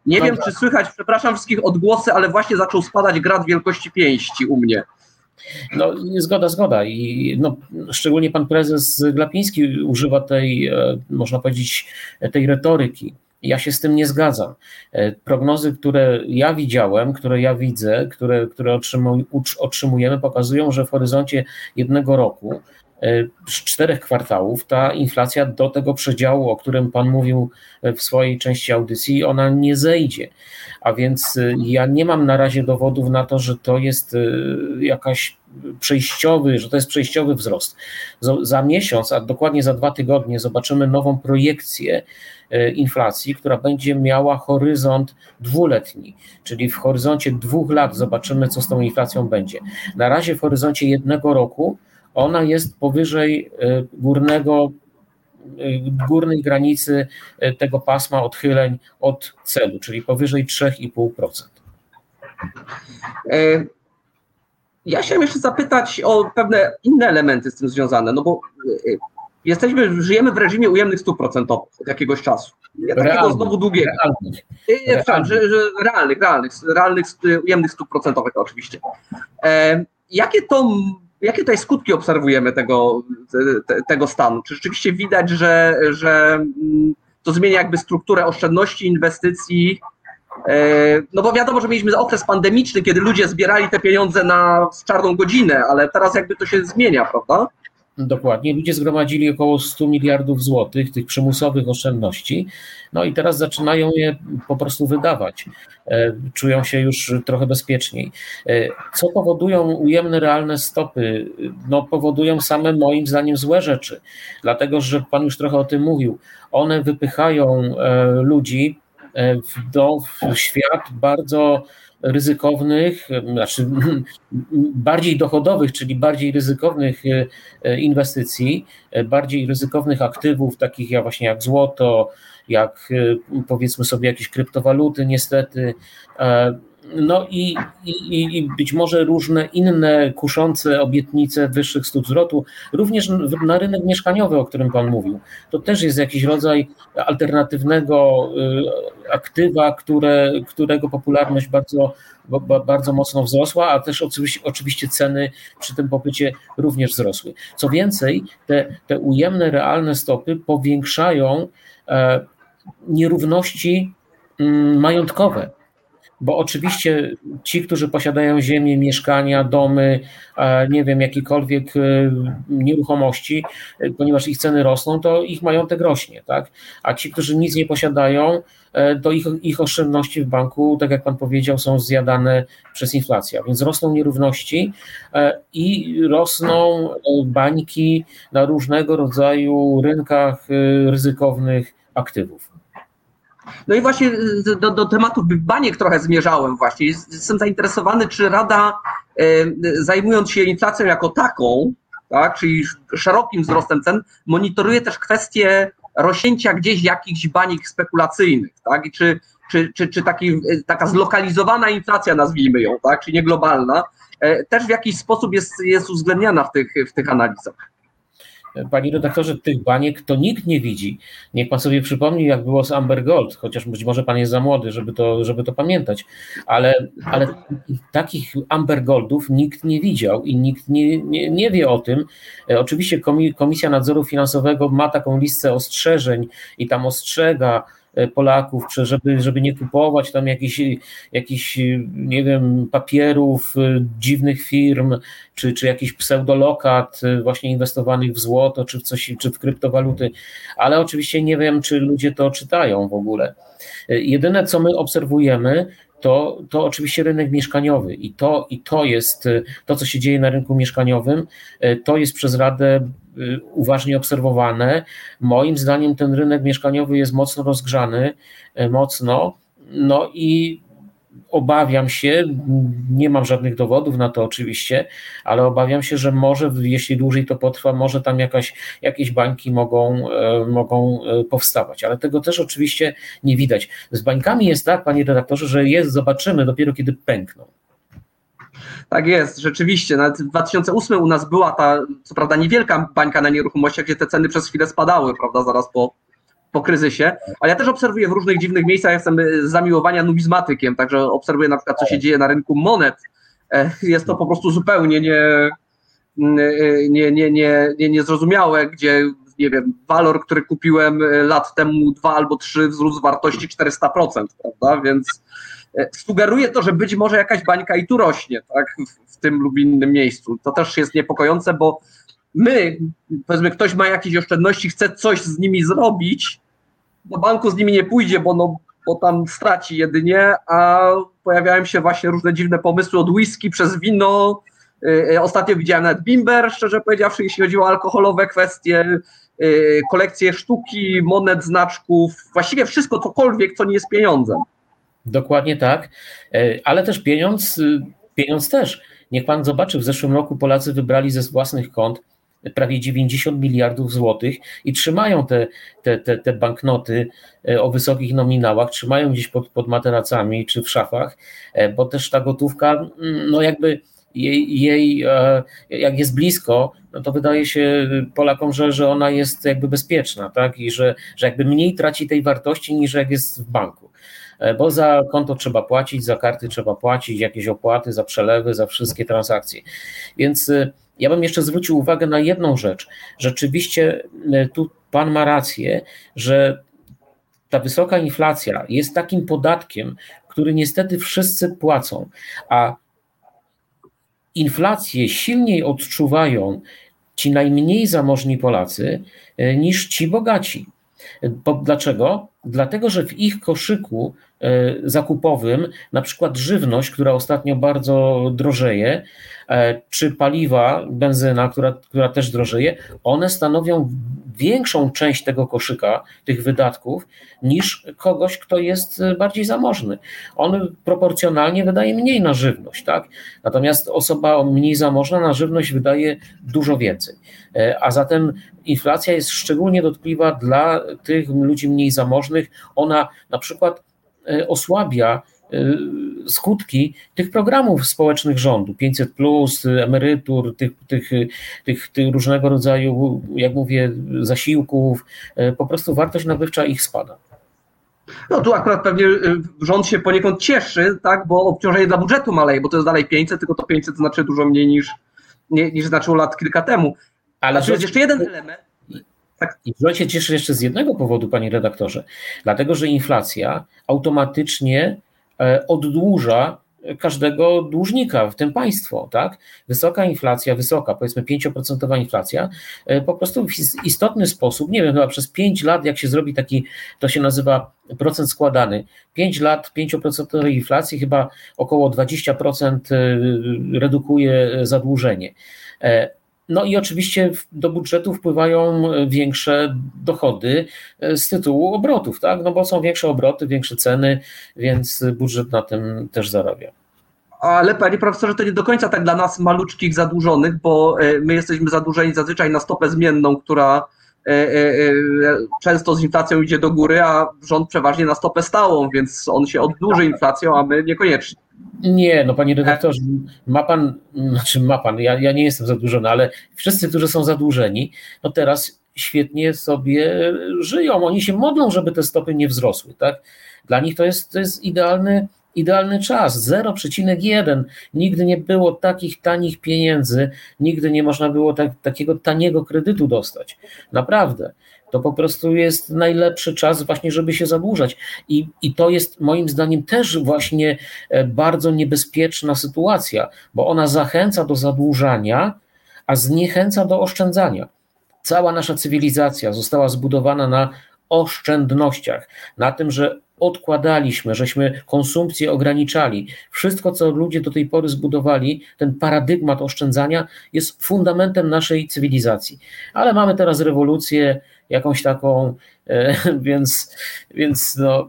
Nie wiem, czy słychać, przepraszam wszystkich odgłosy, ale właśnie zaczął spadać grad wielkości pięści u mnie.
No, zgoda, zgoda. I no, szczególnie pan prezes Glapiński używa tej, e, można powiedzieć, tej retoryki. Ja się z tym nie zgadzam. E, prognozy, które ja widziałem, które ja widzę, które, które otrzymujemy, pokazują, że w horyzoncie jednego roku z czterech kwartałów ta inflacja do tego przedziału, o którym Pan mówił w swojej części audycji, ona nie zejdzie. A więc y, ja nie mam na razie dowodów na to, że to jest jakaś przejściowy, że to jest przejściowy wzrost. Za miesiąc, a dokładnie za dwa tygodnie zobaczymy nową projekcję inflacji, która będzie miała horyzont dwuletni, czyli w horyzoncie dwóch lat zobaczymy, co z tą inflacją będzie. Na razie w horyzoncie jednego roku ona jest powyżej e, górnego, e, górnej granicy e, tego pasma odchyleń od celu, czyli powyżej 3,5%.
Ja chciałem jeszcze zapytać o pewne inne elementy z tym związane, no bo jesteśmy, żyjemy w reżimie ujemnych stóp procentowych od jakiegoś czasu. Ja takiego znowu długiego. Realnych. realnych. Że, że realnych, realnych, realnych ujemnych stóp procentowych oczywiście. E, jakie to Jakie tutaj skutki obserwujemy tego, te, tego stanu? Czy rzeczywiście widać, że, że mm, to zmienia jakby strukturę oszczędności, inwestycji? E, no bo wiadomo, że mieliśmy okres pandemiczny, kiedy ludzie zbierali te pieniądze na czarną godzinę, ale teraz jakby to się zmienia, prawda?
Dokładnie. Ludzie zgromadzili około 100 miliardów złotych tych przymusowych oszczędności, no i teraz zaczynają je po prostu wydawać. E, czują się już trochę bezpieczniej. E, co powodują ujemne realne stopy? No, powodują same moim zdaniem złe rzeczy, dlatego że Pan już trochę o tym mówił. One wypychają e, ludzi do, w świat bardzo ryzykownych, znaczy bardziej dochodowych, czyli bardziej ryzykownych inwestycji, bardziej ryzykownych aktywów, takich jak właśnie jak złoto, jak powiedzmy sobie jakieś kryptowaluty, niestety. No i, i, i być może różne inne kuszące obietnice wyższych stóp zwrotu, również na rynek mieszkaniowy, o którym Pan mówił. To też jest jakiś rodzaj alternatywnego aktywa, które, którego popularność bardzo, bardzo mocno wzrosła, a też oczywiście, oczywiście ceny przy tym popycie również wzrosły. Co więcej, te, te ujemne, realne stopy powiększają e, nierówności mm, majątkowe bo oczywiście ci, którzy posiadają ziemię, mieszkania, domy, nie wiem, jakiekolwiek e, nieruchomości, e, ponieważ ich ceny rosną, to ich majątek rośnie, tak? A ci, którzy nic nie posiadają, e, to ich, ich oszczędności w banku, tak jak pan powiedział, są zjadane przez inflację, więc rosną nierówności i rosną bańki na różnego rodzaju rynkach ryzykownych aktywów.
No i właśnie y, do, do tematu baniek trochę zmierzałem właśnie. Jestem zainteresowany, czy Rada y, zajmując się inflacją jako taką, tak, czyli szerokim wzrostem cen, monitoruje też kwestię rośnięcia gdzieś jakichś banik spekulacyjnych, tak? I czy, czy, czy, czy taki, y, taka zlokalizowana inflacja, nazwijmy ją, tak, czy nie globalna, też w jakiś sposób jest, jest uwzględniana w tych, w tych analizach.
Panie redaktorze, tych baniek to nikt nie widzi. Niech pan sobie przypomni, jak było z Amber Gold, chociaż być może pan jest za młody, żeby to, żeby to pamiętać, ale, ale takich Amber Goldów nikt nie widział i nikt nie, nie, nie wie o tym. E, oczywiście Komisja Nadzoru Finansowego ma taką listę ostrzeżeń i tam ostrzega, Polaków, żeby, żeby nie kupować tam jakichś, jakichś, nie wiem, papierów e, dziwnych firm, czy, czy jakichś pseudolokat e, właśnie inwestowanych w złoto, czy w coś, czy w kryptowaluty, ale oczywiście nie wiem, czy ludzie to czytają w ogóle. Jedyne, co my obserwujemy, to, to oczywiście rynek mieszkaniowy i to, i to jest to, co się dzieje na rynku mieszkaniowym, to jest przez Radę uważnie obserwowane. Moim zdaniem ten rynek mieszkaniowy jest mocno rozgrzany, y, mocno, no i obawiam się, nie mam żadnych dowodów na to oczywiście, ale obawiam się, że może, jeśli dłużej to potrwa, może tam jakaś, jakieś bańki mogą, y, mogą powstawać, ale tego też oczywiście nie widać. Z bańkami jest tak, panie redaktorze, że jest, zobaczymy dopiero kiedy pękną.
Tak jest, rzeczywiście. Nawet w 2008 u nas była ta, co prawda niewielka bańka na nieruchomościach, gdzie te ceny przez chwilę spadały, prawda, zaraz po, po kryzysie. Ale ja też obserwuję w różnych dziwnych miejscach, jestem z zamiłowania numizmatykiem, także obserwuję na przykład, co się dzieje na rynku monet. E, jest to po prostu zupełnie nie, nie, nie, nie, nie, niezrozumiałe, gdzie nie wiem, walor, który kupiłem lat temu, dwa albo trzy, wzrósł wartości 400%, prawda? Więc E, sugeruje to, że być może jakaś bańka i tu rośnie, tak, w, w tym lub innym miejscu. To też jest niepokojące, bo my, powiedzmy, ktoś ma jakieś oszczędności, chce coś z nimi zrobić, do banku z nimi nie pójdzie, bo, no, bo tam straci jedynie, a pojawiają się właśnie różne dziwne pomysły od whisky przez wino. E, e, ostatnio widziałem nawet bimber, szczerze powiedziawszy, jeśli chodzi o alkoholowe kwestie, kolekcje sztuki, monet, znaczków, właściwie wszystko, cokolwiek, co nie jest pieniądzem.
Dokładnie tak, e, ale też pieniądz, y, pieniądz też. Niech pan zobaczy, w zeszłym roku Polacy wybrali ze własnych kont prawie 90 miliardów złotych i trzymają te, te, te, te banknoty e, o wysokich nominałach, trzymają gdzieś pod, pod materacami czy w szafach, e, bo też ta gotówka, mm, no jakby jej, jej jak jest blisko, no to wydaje się Polakom, że, że ona jest jakby bezpieczna, tak? I że, że jakby mniej traci tej wartości niż jak jest w banku. E, bo za konto trzeba płacić, za karty trzeba płacić, jakieś opłaty za przelewy, za wszystkie transakcje. Więc e, ja bym jeszcze zwrócił uwagę na jedną rzecz. Rzeczywiście e, tu Pan ma rację, że ta wysoka inflacja jest takim podatkiem, który niestety wszyscy płacą, a inflację silniej odczuwają ci najmniej zamożni Polacy niż ci bogaci. Dlaczego? Dlatego, że w ich koszyku zakupowym, na przykład żywność, która ostatnio bardzo drożeje, czy paliwa, benzyna, która, która też drożeje, one stanowią większą część tego koszyka, tych wydatków, niż kogoś, kto jest bardziej zamożny. On proporcjonalnie wydaje mniej na żywność, tak? Natomiast osoba mniej zamożna na żywność wydaje dużo więcej. E, a zatem inflacja jest szczególnie dotkliwa dla tych ludzi mniej zamożnych. Ona na przykład e, osłabia e, skutki tych programów społecznych rządu, 500, emerytur, tych, tych, tych, tych różnego rodzaju, jak mówię, zasiłków, po prostu wartość nabywcza ich spada.
No tu akurat pewnie rząd się poniekąd cieszy, tak, bo obciążenie dla budżetu maleje, bo to jest dalej 500, tylko to 500 znaczy dużo mniej niż, niż znaczyło lat kilka temu. Ale znaczy, jest jeszcze jeden element.
Tak. I rząd się cieszy jeszcze z jednego powodu, panie redaktorze, dlatego że inflacja automatycznie e, oddłuża każdego dłużnika, w tym państwo, tak? Wysoka inflacja, wysoka, powiedzmy 5% inflacja, e, po prostu w istotny sposób, nie wiem, chyba przez 5 lat, jak się zrobi taki, to się nazywa procent składany, 5 lat 5% inflacji, chyba około 20% e, redukuje zadłużenie. No i oczywiście do budżetu wpływają e, większe dochody e, z tytułu obrotów, tak? No bo są większe obroty, większe ceny, więc budżet na tym też zarabia.
Ale panie profesorze, to nie do końca tak dla nas maluczkich zadłużonych, bo e, my jesteśmy zadłużeni zazwyczaj na stopę zmienną, która często z inflacją idzie do góry, a rząd przeważnie na stopę stałą, więc on się oddłuży inflacją, a my niekoniecznie.
Nie, no panie redaktorze, ma pan, znaczy ma pan, ja, ja nie jestem zadłużony, ale wszyscy, którzy są zadłużeni, no teraz świetnie sobie żyją. Oni się modlą, żeby te stopy nie wzrosły, tak? Dla nich to jest, to jest idealny, idealny czas. 0,1. Nigdy nie było takich tanich pieniędzy, nigdy nie można było tak, takiego taniego kredytu dostać. Naprawdę to po prostu jest najlepszy czas właśnie, żeby się zadłużać. I, I to jest moim zdaniem też właśnie e, bardzo niebezpieczna sytuacja, bo ona zachęca do zadłużania, a zniechęca do oszczędzania. Cała nasza cywilizacja została zbudowana na oszczędnościach, na tym, że odkładaliśmy, żeśmy konsumpcję ograniczali. Wszystko, co ludzie do tej pory zbudowali, ten paradygmat oszczędzania jest fundamentem naszej cywilizacji. Ale mamy teraz rewolucję jakąś taką, e, więc, więc no,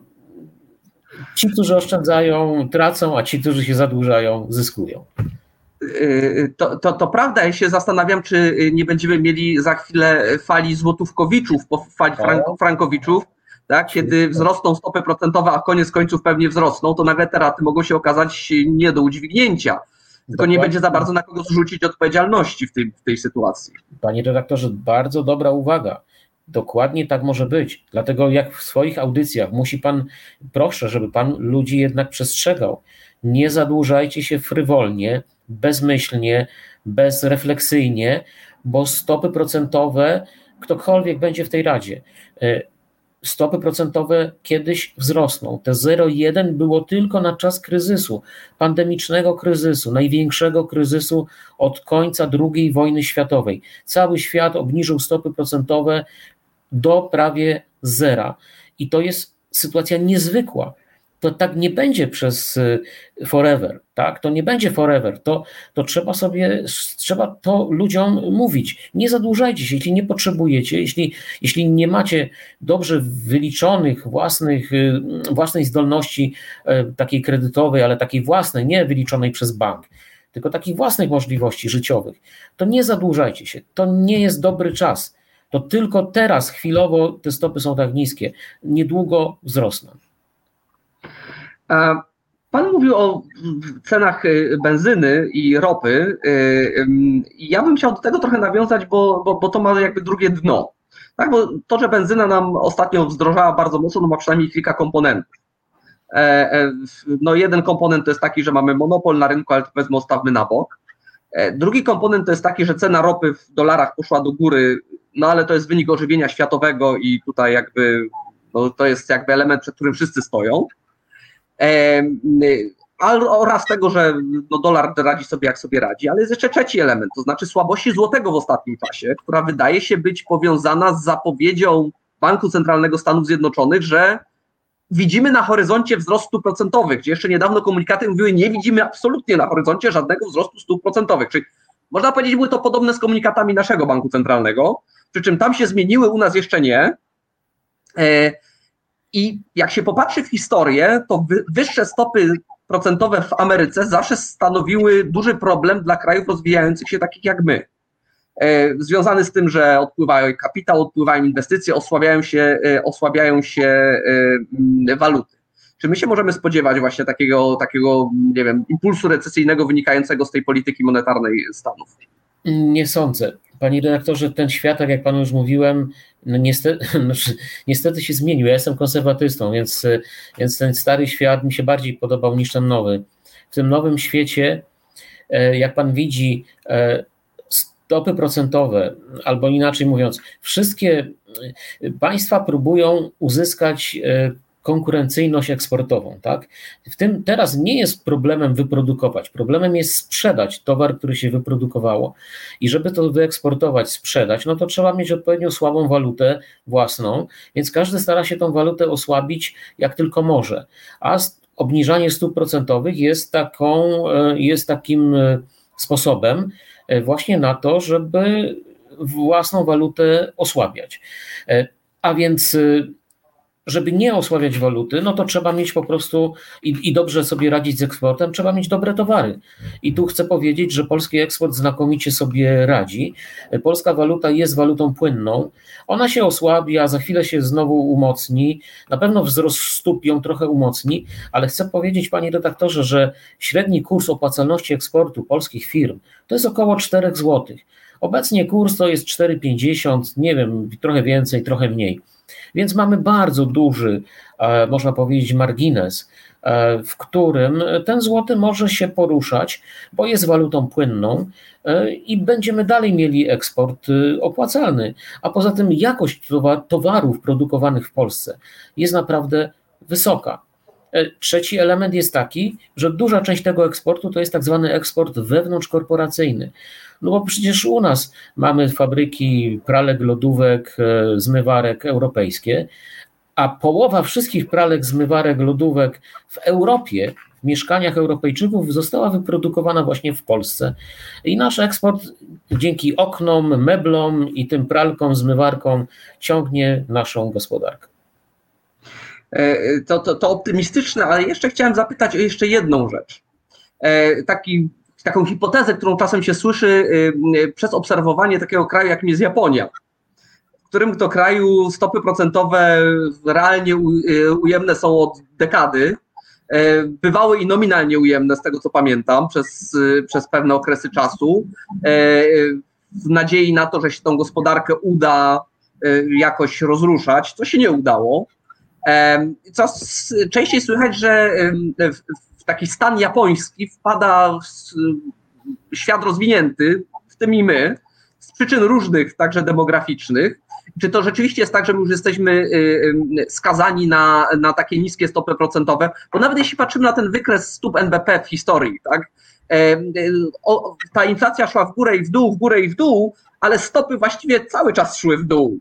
ci, którzy oszczędzają, tracą, a ci, którzy się zadłużają, zyskują.
E, to, to, to prawda, ja się zastanawiam, czy nie będziemy mieli za chwilę fali złotówkowiczów, fali frank, frankowiczów, tak? kiedy wzrosną stopy procentowe, a koniec końców pewnie wzrosną, to nagle te raty mogą się okazać nie do udźwignięcia. Tylko nie będzie za bardzo na kogo zrzucić odpowiedzialności w tej, w tej sytuacji.
Panie redaktorze, bardzo dobra uwaga. Dokładnie tak może być. Dlatego jak w swoich audycjach musi pan, proszę, żeby pan ludzi jednak przestrzegał. Nie zadłużajcie się frywolnie, bezmyślnie, bezrefleksyjnie, bo stopy procentowe, ktokolwiek będzie w tej radzie, stopy procentowe kiedyś wzrosną. Te 0,1 było tylko na czas kryzysu, pandemicznego kryzysu, największego kryzysu od końca II wojny światowej. Cały świat obniżył stopy procentowe do prawie zera. I to jest sytuacja niezwykła. To tak nie będzie przez y, forever, tak? To nie będzie forever. To, to trzeba sobie, trzeba to ludziom mówić. Nie zadłużajcie się, jeśli nie potrzebujecie, jeśli, jeśli nie macie dobrze wyliczonych własnych, y, własnej zdolności y, takiej kredytowej, ale takiej własnej, nie wyliczonej przez bank, tylko takich własnych możliwości życiowych, to nie zadłużajcie się. To nie jest dobry czas to tylko teraz chwilowo te stopy są tak niskie. Niedługo wzrosną.
Pan mówił o cenach y, benzyny i ropy. Y, ja bym chciał do tego trochę nawiązać, bo, bo, bo to ma jakby drugie dno. Tak, bo to, że benzyna nam ostatnio zdrożała bardzo mocno, no ma przynajmniej kilka komponentów. E, e, no jeden komponent to jest taki, że mamy monopol na rynku, ale to powiedzmy ostawmy na bok. E, drugi komponent to jest taki, że cena ropy w dolarach poszła do góry no ale to jest wynik ożywienia światowego i tutaj jakby no, to jest jakby element, przed którym wszyscy stoją. Oraz tego, że no, dolar radzi sobie jak sobie radzi, ale jest jeszcze trzeci element, to znaczy słabości złotego w ostatnim czasie, która wydaje się być powiązana z zapowiedzią Banku Centralnego Stanów Zjednoczonych, że widzimy na horyzoncie wzrost stóp procentowych, gdzie jeszcze niedawno komunikaty mówiły, nie widzimy absolutnie na horyzoncie żadnego wzrostu stóp procentowych. Czyli można powiedzieć, były to podobne z komunikatami naszego banku centralnego, przy czym tam się zmieniły, u nas jeszcze nie. I jak się popatrzy w historię, to wyższe stopy procentowe w Ameryce zawsze stanowiły duży problem dla krajów rozwijających się takich jak my. E, związany z tym, że odpływają kapitał, odpływają inwestycje, osłabiają się, e, osłabiają się e, waluty. Czy my się możemy spodziewać właśnie takiego, takiego, nie wiem, impulsu recesyjnego wynikającego z tej polityki monetarnej Stanów?
Nie sądzę. Panie redaktorze, ten świat, tak jak panu już mówiłem, no niestety, znaczy, niestety się zmienił. Ja jestem konserwatystą, więc, więc ten stary świat mi się bardziej podobał niż ten nowy. W tym nowym świecie, jak pan widzi, stopy procentowe, albo inaczej mówiąc, wszystkie państwa próbują uzyskać e, konkurencyjność eksportową, tak? W tym teraz nie jest problemem wyprodukować, problemem jest sprzedać towar, który się wyprodukowało i żeby to wyeksportować, sprzedać, no to trzeba mieć odpowiednio słabą walutę własną, więc każdy stara się tą walutę osłabić jak tylko może, a obniżanie stóp procentowych jest taką, e, jest takim e, sposobem, E, właśnie na to, żeby własną walutę osłabiać. A więc żeby nie osłabiać waluty, no to trzeba mieć po prostu i, i, dobrze sobie radzić z eksportem, trzeba mieć dobre towary. I tu chcę powiedzieć, że polski eksport znakomicie sobie radzi. Polska waluta jest walutą płynną. Ona się osłabi, a za chwilę się znowu umocni. Na pewno wzrost stóp ją trochę umocni, ale chcę powiedzieć, panie redaktorze, że średni kurs opłacalności eksportu polskich firm to jest około 4 zł. Obecnie kurs to jest 4,50, nie wiem, trochę więcej, trochę mniej. Więc mamy bardzo duży, e, można powiedzieć, margines, e, w którym ten złoty może się poruszać, bo jest walutą płynną e, i będziemy dalej mieli eksport opłacalny. A poza tym jakość towarów produkowanych w Polsce jest naprawdę wysoka. Trzeci element jest taki, że duża część tego eksportu to jest tak zwany eksport wewnątrzkorporacyjny. No bo przecież u nas mamy fabryki pralek, lodówek, e, zmywarek europejskie, a połowa wszystkich pralek, zmywarek, lodówek w Europie, w mieszkaniach Europejczyków została wyprodukowana właśnie w Polsce. I nasz eksport dzięki oknom, meblom i tym pralkom, zmywarkom ciągnie naszą gospodarkę.
E, to, to, to optymistyczne, ale jeszcze chciałem zapytać o jeszcze jedną rzecz. E, taki taką hipotezę, którą czasem się słyszy y, przez obserwowanie takiego kraju, jakim jest Japonia, w którym to kraju stopy procentowe realnie ujemne są od dekady. Bywały i nominalnie ujemne, z tego co pamiętam, przez, przez pewne okresy czasu. W nadziei na to, że się tą gospodarkę uda jakoś rozruszać, co się nie udało. Coraz częściej słychać, że taki stan japoński wpada świat rozwinięty, w tym i my, z przyczyn różnych, także demograficznych. Czy to rzeczywiście jest tak, że my już jesteśmy y, skazani na, na takie niskie stopy procentowe? Bo nawet jeśli patrzymy na ten wykres stóp NBP w historii, tak, ta inflacja szła w górę i w dół, w górę i w dół, ale stopy właściwie cały czas szły w dół.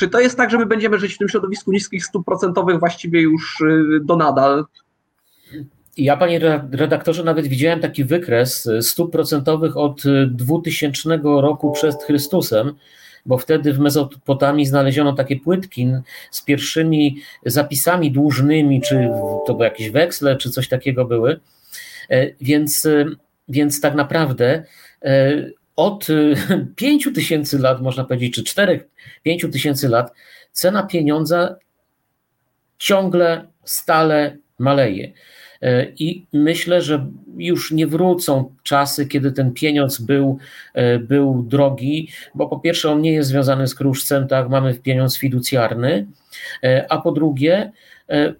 Czy to jest tak, że my będziemy żyć w tym środowisku niskich stóp procentowych właściwie już y, do nadal?
Ja, panie redaktorze, nawet widziałem taki wykres stóp procentowych od 2000 roku przed Chrystusem, bo wtedy w Mezopotamii znaleziono takie płytki z pierwszymi zapisami dłużnymi, czy to były jakieś weksle, czy coś takiego były. E, więc, więc tak naprawdę e, od 5 tysięcy lat, można powiedzieć, czy 4-5 tysięcy lat, cena pieniądza ciągle, stale maleje. E, I myślę, że już nie wrócą czasy, kiedy ten pieniądz był, e, był drogi, bo po pierwsze on nie jest związany z kruszcem, tak, mamy pieniądz fiducjarny, a po drugie,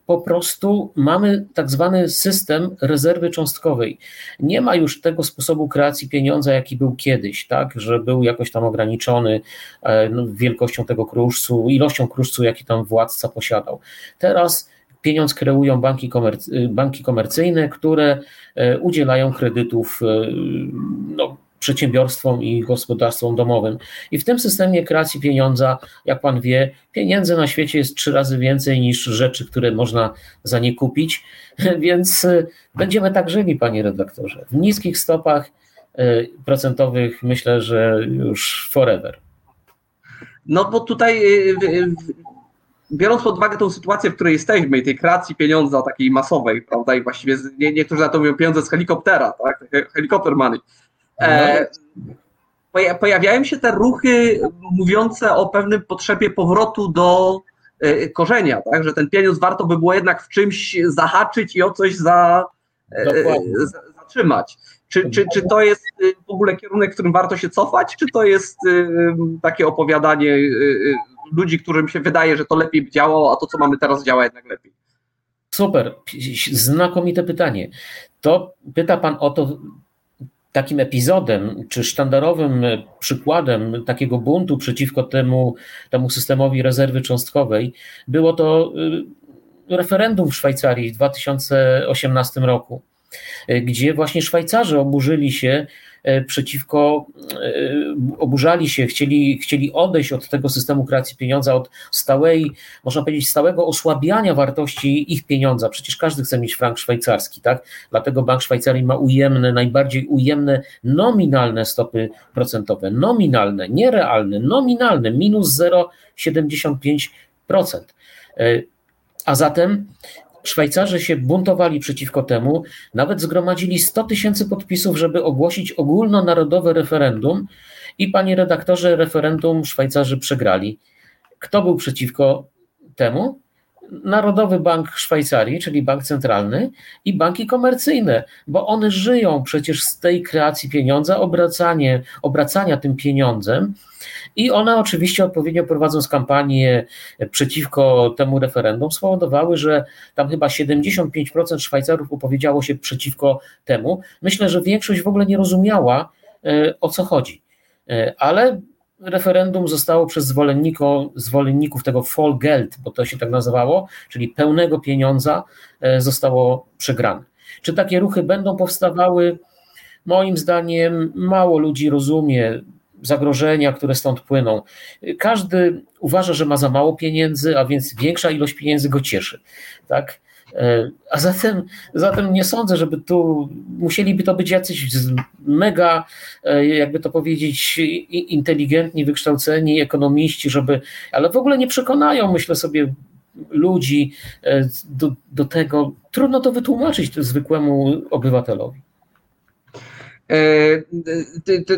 po prostu mamy tak zwany system rezerwy cząstkowej. Nie ma już tego sposobu kreacji pieniądza, jaki był kiedyś, tak, że był jakoś tam ograniczony no, wielkością tego kruszcu, ilością kruszcu, jaki tam władca posiadał. Teraz pieniądz kreują banki, komercy, banki komercyjne, które udzielają kredytów no, przedsiębiorstwom i gospodarstwom domowym. I w tym systemie kreacji pieniądza, jak pan wie, pieniędzy na świecie jest trzy razy więcej niż rzeczy, które można za nie kupić, więc y, będziemy tak żyli, panie redaktorze. W niskich stopach y, procentowych myślę, że już forever.
No bo tutaj y, biorąc pod uwagę tą sytuację, w której jesteśmy i tej kreacji pieniądza takiej masowej, prawda, i właściwie niektórzy na to mówią pieniądze z helikoptera, tak, helikopter money, E, pojawiają się te ruchy mówiące o pewnym potrzebie powrotu do e, korzenia, tak? że ten pieniądz warto by było jednak w czymś zahaczyć i o coś za, e, zatrzymać. Czy, czy, czy to jest w ogóle kierunek, w którym warto się cofać, czy to jest takie opowiadanie ludzi, którym się wydaje, że to lepiej by działało, a to, co mamy teraz, działa jednak lepiej?
Super, znakomite pytanie. To pyta Pan o to, takim epizodem, czy sztandarowym przykładem takiego buntu przeciwko temu, temu systemowi rezerwy cząstkowej było to y, referendum w Szwajcarii w 2018 roku, y, gdzie właśnie Szwajcarzy oburzyli się przeciwko, e, oburzali się, chcieli, chcieli odejść od tego systemu kreacji pieniądza, od stałej, można powiedzieć, stałego osłabiania wartości ich pieniądza. Przecież każdy chce mieć frank szwajcarski, tak? Dlatego Bank Szwajcarii ma ujemne, najbardziej ujemne nominalne stopy procentowe. Nominalne, nierealne, nominalne, minus 0,75%. E, a zatem Szwajcarzy się buntowali przeciwko temu, nawet zgromadzili 100 tysięcy podpisów, żeby ogłosić ogólnonarodowe referendum i panie redaktorze, referendum Szwajcarzy przegrali. Kto był przeciwko temu? Narodowy Bank Szwajcarii, czyli bank centralny i banki komercyjne, bo one żyją przecież z tej kreacji pieniądza, obracanie, obracania tym pieniądzem i one oczywiście odpowiednio prowadząc kampanię przeciwko temu referendum spowodowały, że tam chyba 75% Szwajcarów opowiedziało się przeciwko temu. Myślę, że większość w ogóle nie rozumiała e, o co chodzi. E, ale referendum zostało przez zwolenników tego Vollgeld, bo to się tak nazywało, czyli pełnego pieniądza, e, zostało przegrane. Czy takie ruchy będą powstawały? Moim zdaniem mało ludzi rozumie zagrożenia, które stąd płyną. Każdy uważa, że ma za mało pieniędzy, a więc większa ilość pieniędzy go cieszy. Tak? E, a zatem, zatem nie sądzę, żeby tu musieliby to być jacyś mega, e, jakby to powiedzieć, inteligentni, wykształceni ekonomiści, żeby, ale w ogóle nie przekonają, myślę sobie, ludzi e, do, do tego. Trudno to wytłumaczyć zwykłemu obywatelowi.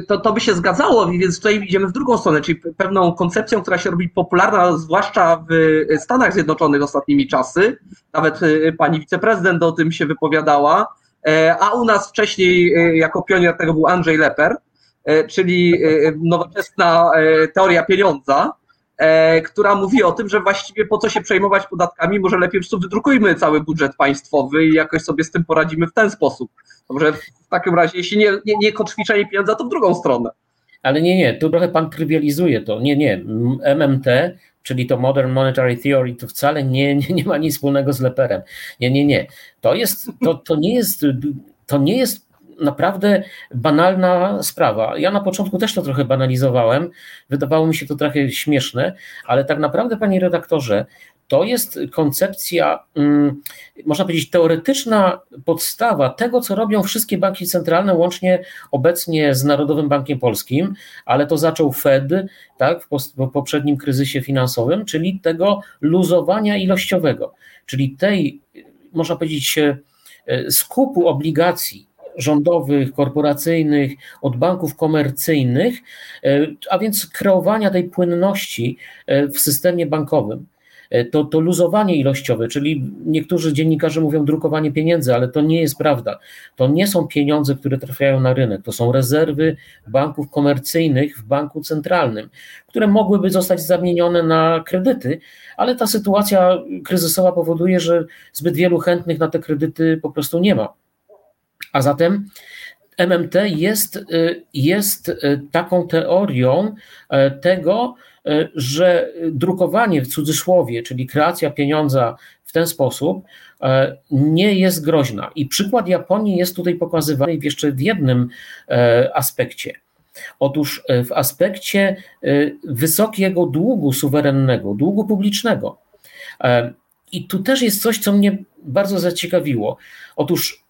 To, to by się zgadzało, więc tutaj idziemy w drugą stronę, czyli pewną koncepcją, która się robi popularna, zwłaszcza w Stanach Zjednoczonych ostatnimi czasy. Nawet y, pani wiceprezydent o tym się wypowiadała, e, a u nas wcześniej jako pionier tego był Andrzej Leper, e, czyli nowoczesna e, teoria pieniądza, która mówi o tym, że właściwie po co się przejmować podatkami, może lepiej po prostu wydrukujmy cały budżet państwowy i jakoś sobie z tym poradzimy w ten sposób. Dobrze, w takim razie, jeśli nie, nie, nie kotwiczenie pieniądza, to w drugą stronę.
Ale nie, nie, tu trochę pan trywializuje to. Nie, nie. MMT, czyli to Modern Monetary Theory, to wcale nie, nie, nie ma nic wspólnego z Leperem. Nie, nie, nie. To jest, to, to nie jest, to nie jest naprawdę banalna sprawa. Ja na początku też to trochę banalizowałem, wydawało mi się to trochę śmieszne, ale tak naprawdę, panie redaktorze, to jest koncepcja, mm, można powiedzieć, teoretyczna podstawa tego, co robią wszystkie banki centralne, łącznie obecnie z Narodowym Bankiem Polskim, ale to zaczął Fed tak, w poprzednim kryzysie finansowym, czyli tego luzowania ilościowego, czyli tej, można powiedzieć, e, skupu obligacji rządowych, korporacyjnych, od banków komercyjnych, e, a więc kreowania tej płynności e, w systemie bankowym. E, to, to luzowanie ilościowe, czyli niektórzy dziennikarze mówią drukowanie pieniędzy, ale to nie jest prawda. To nie są pieniądze, które trafiają na rynek, to są rezerwy banków komercyjnych w banku centralnym, które mogłyby zostać zamienione na kredyty, ale ta sytuacja kryzysowa powoduje, że zbyt wielu chętnych na te kredyty po prostu nie ma. A zatem MMT jest, y, jest y, taką teorią e, tego, że drukowanie w cudzysłowie, czyli kreacja pieniądza w ten sposób nie jest groźna. I przykład Japonii jest tutaj pokazywany jeszcze w jednym aspekcie. Otóż w aspekcie wysokiego długu suwerennego, długu publicznego. I tu też jest coś, co mnie bardzo zaciekawiło. Otóż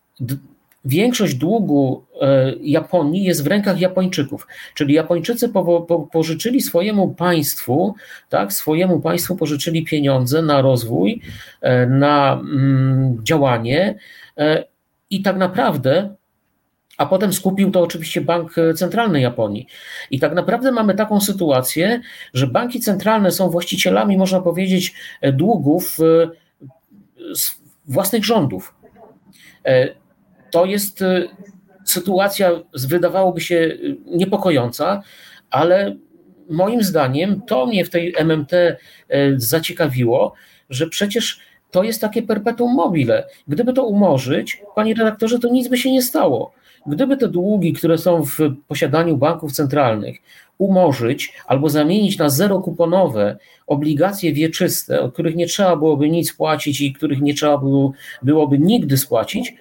większość długu e, Japonii jest w rękach Japończyków, czyli Japończycy po, po, pożyczyli swojemu państwu, tak, swojemu państwu pożyczyli pieniądze na rozwój, e, na mm, działanie e, i tak naprawdę a potem skupił to oczywiście Bank Centralny Japonii. I tak naprawdę mamy taką sytuację, że banki centralne są właścicielami, można powiedzieć, długów własnych rządów to jest y, sytuacja, wydawałoby się y, niepokojąca, ale moim zdaniem to mnie w tej MMT y, zaciekawiło, że przecież to jest takie perpetuum mobile. Gdyby to umorzyć, panie redaktorze, to nic by się nie stało. Gdyby te długi, które są w posiadaniu banków centralnych, umorzyć albo zamienić na zerokuponowe obligacje wieczyste, od których nie trzeba byłoby nic płacić i których nie trzeba było, byłoby nigdy spłacić,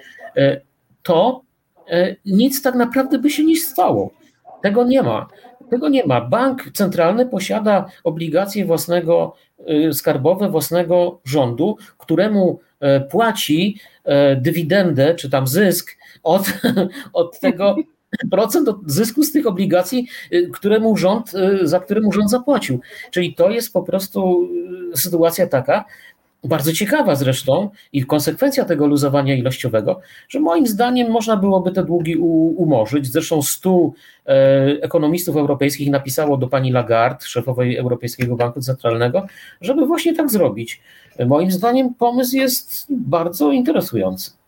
to e, nic tak naprawdę by się nie stało. Tego nie ma. Tego nie ma. Bank centralny posiada obligacje własnego, e, skarbowe własnego rządu, któremu e, płaci dywidendę czy tam zysk od, od tego procent od zysku z tych obligacji, któremu rząd, za któremu rząd zapłacił. Czyli to jest po prostu sytuacja taka, bardzo ciekawa zresztą i konsekwencja tego luzowania ilościowego, że moim zdaniem można byłoby te długi umorzyć. Zresztą stu e, ekonomistów europejskich napisało do pani Lagarde, szefowej Europejskiego Banku Centralnego, żeby właśnie tak zrobić. Moim zdaniem pomysł jest bardzo interesujący.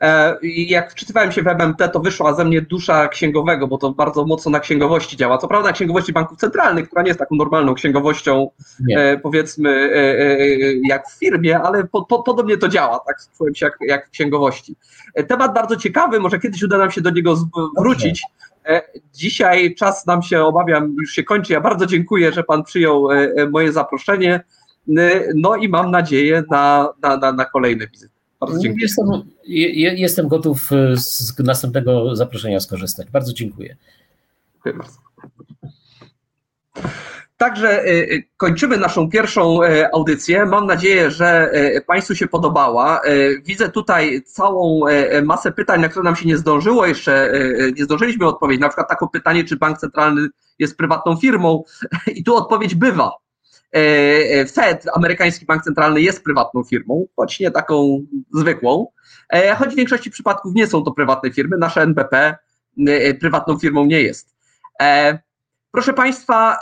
E, jak wczytywałem się w MMT, to wyszła ze mnie dusza księgowego, bo to bardzo mocno na księgowości działa. Co prawda na księgowości banków centralnych, która nie jest taką normalną księgowością, nie. E, powiedzmy, e, jak w firmie, ale po, po, podobnie to działa, tak czułem się jak, jak w księgowości. Temat bardzo ciekawy, może kiedyś uda nam się do niego wrócić. Dzisiaj czas nam się, obawiam, już się kończy. Ja bardzo dziękuję, że Pan przyjął moje zaproszenie. No i mam nadzieję na, na, na, na kolejne wizyty.
Bardzo dziękuję. Jestem, jestem gotów e, z następnego zaproszenia skorzystać. Bardzo dziękuję. Dziękuję bardzo.
Także e, e, kończymy naszą pierwszą audycję. Mam nadzieję, że Państwu się podobała. Widzę tutaj całą masę pytań, na które nam się nie zdążyło jeszcze, nie zdążyliśmy odpowiedzieć. Na przykład takie pytanie, czy bank centralny jest prywatną firmą. I tu odpowiedź bywa. E, e, Fed, amerykański bank centralny, jest prywatną firmą, choć nie taką zwykłą, e, choć w większości przypadków nie są to prywatne firmy. Nasze NBP prywatną firmą nie jest. Proszę Państwa,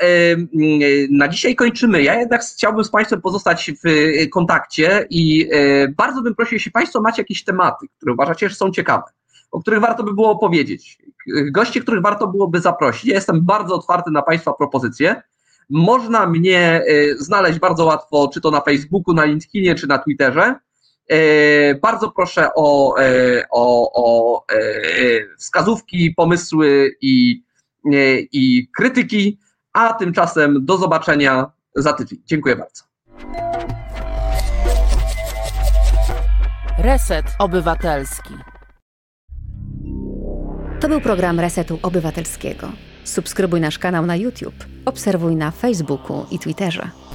na dzisiaj kończymy. Ja jednak chciałbym z Państwem pozostać w kontakcie i bardzo bym prosił, jeśli Państwo macie jakieś tematy, które uważacie, że są ciekawe, o których warto by było opowiedzieć, gości, których warto byłoby zaprosić. Ja jestem bardzo otwarty na Państwa propozycje. Można mnie y, znaleźć bardzo łatwo, czy to na Facebooku, na LinkedInie, czy na Twitterze. Y, bardzo proszę o, y, o, o wskazówki, pomysły i, i krytyki, a tymczasem do zobaczenia za tydzień. Dziękuję bardzo.
Reset Obywatelski.
To był program Resetu Obywatelskiego. Subskrybuj nasz kanał na YouTube, obserwuj na Facebooku i Twitterze.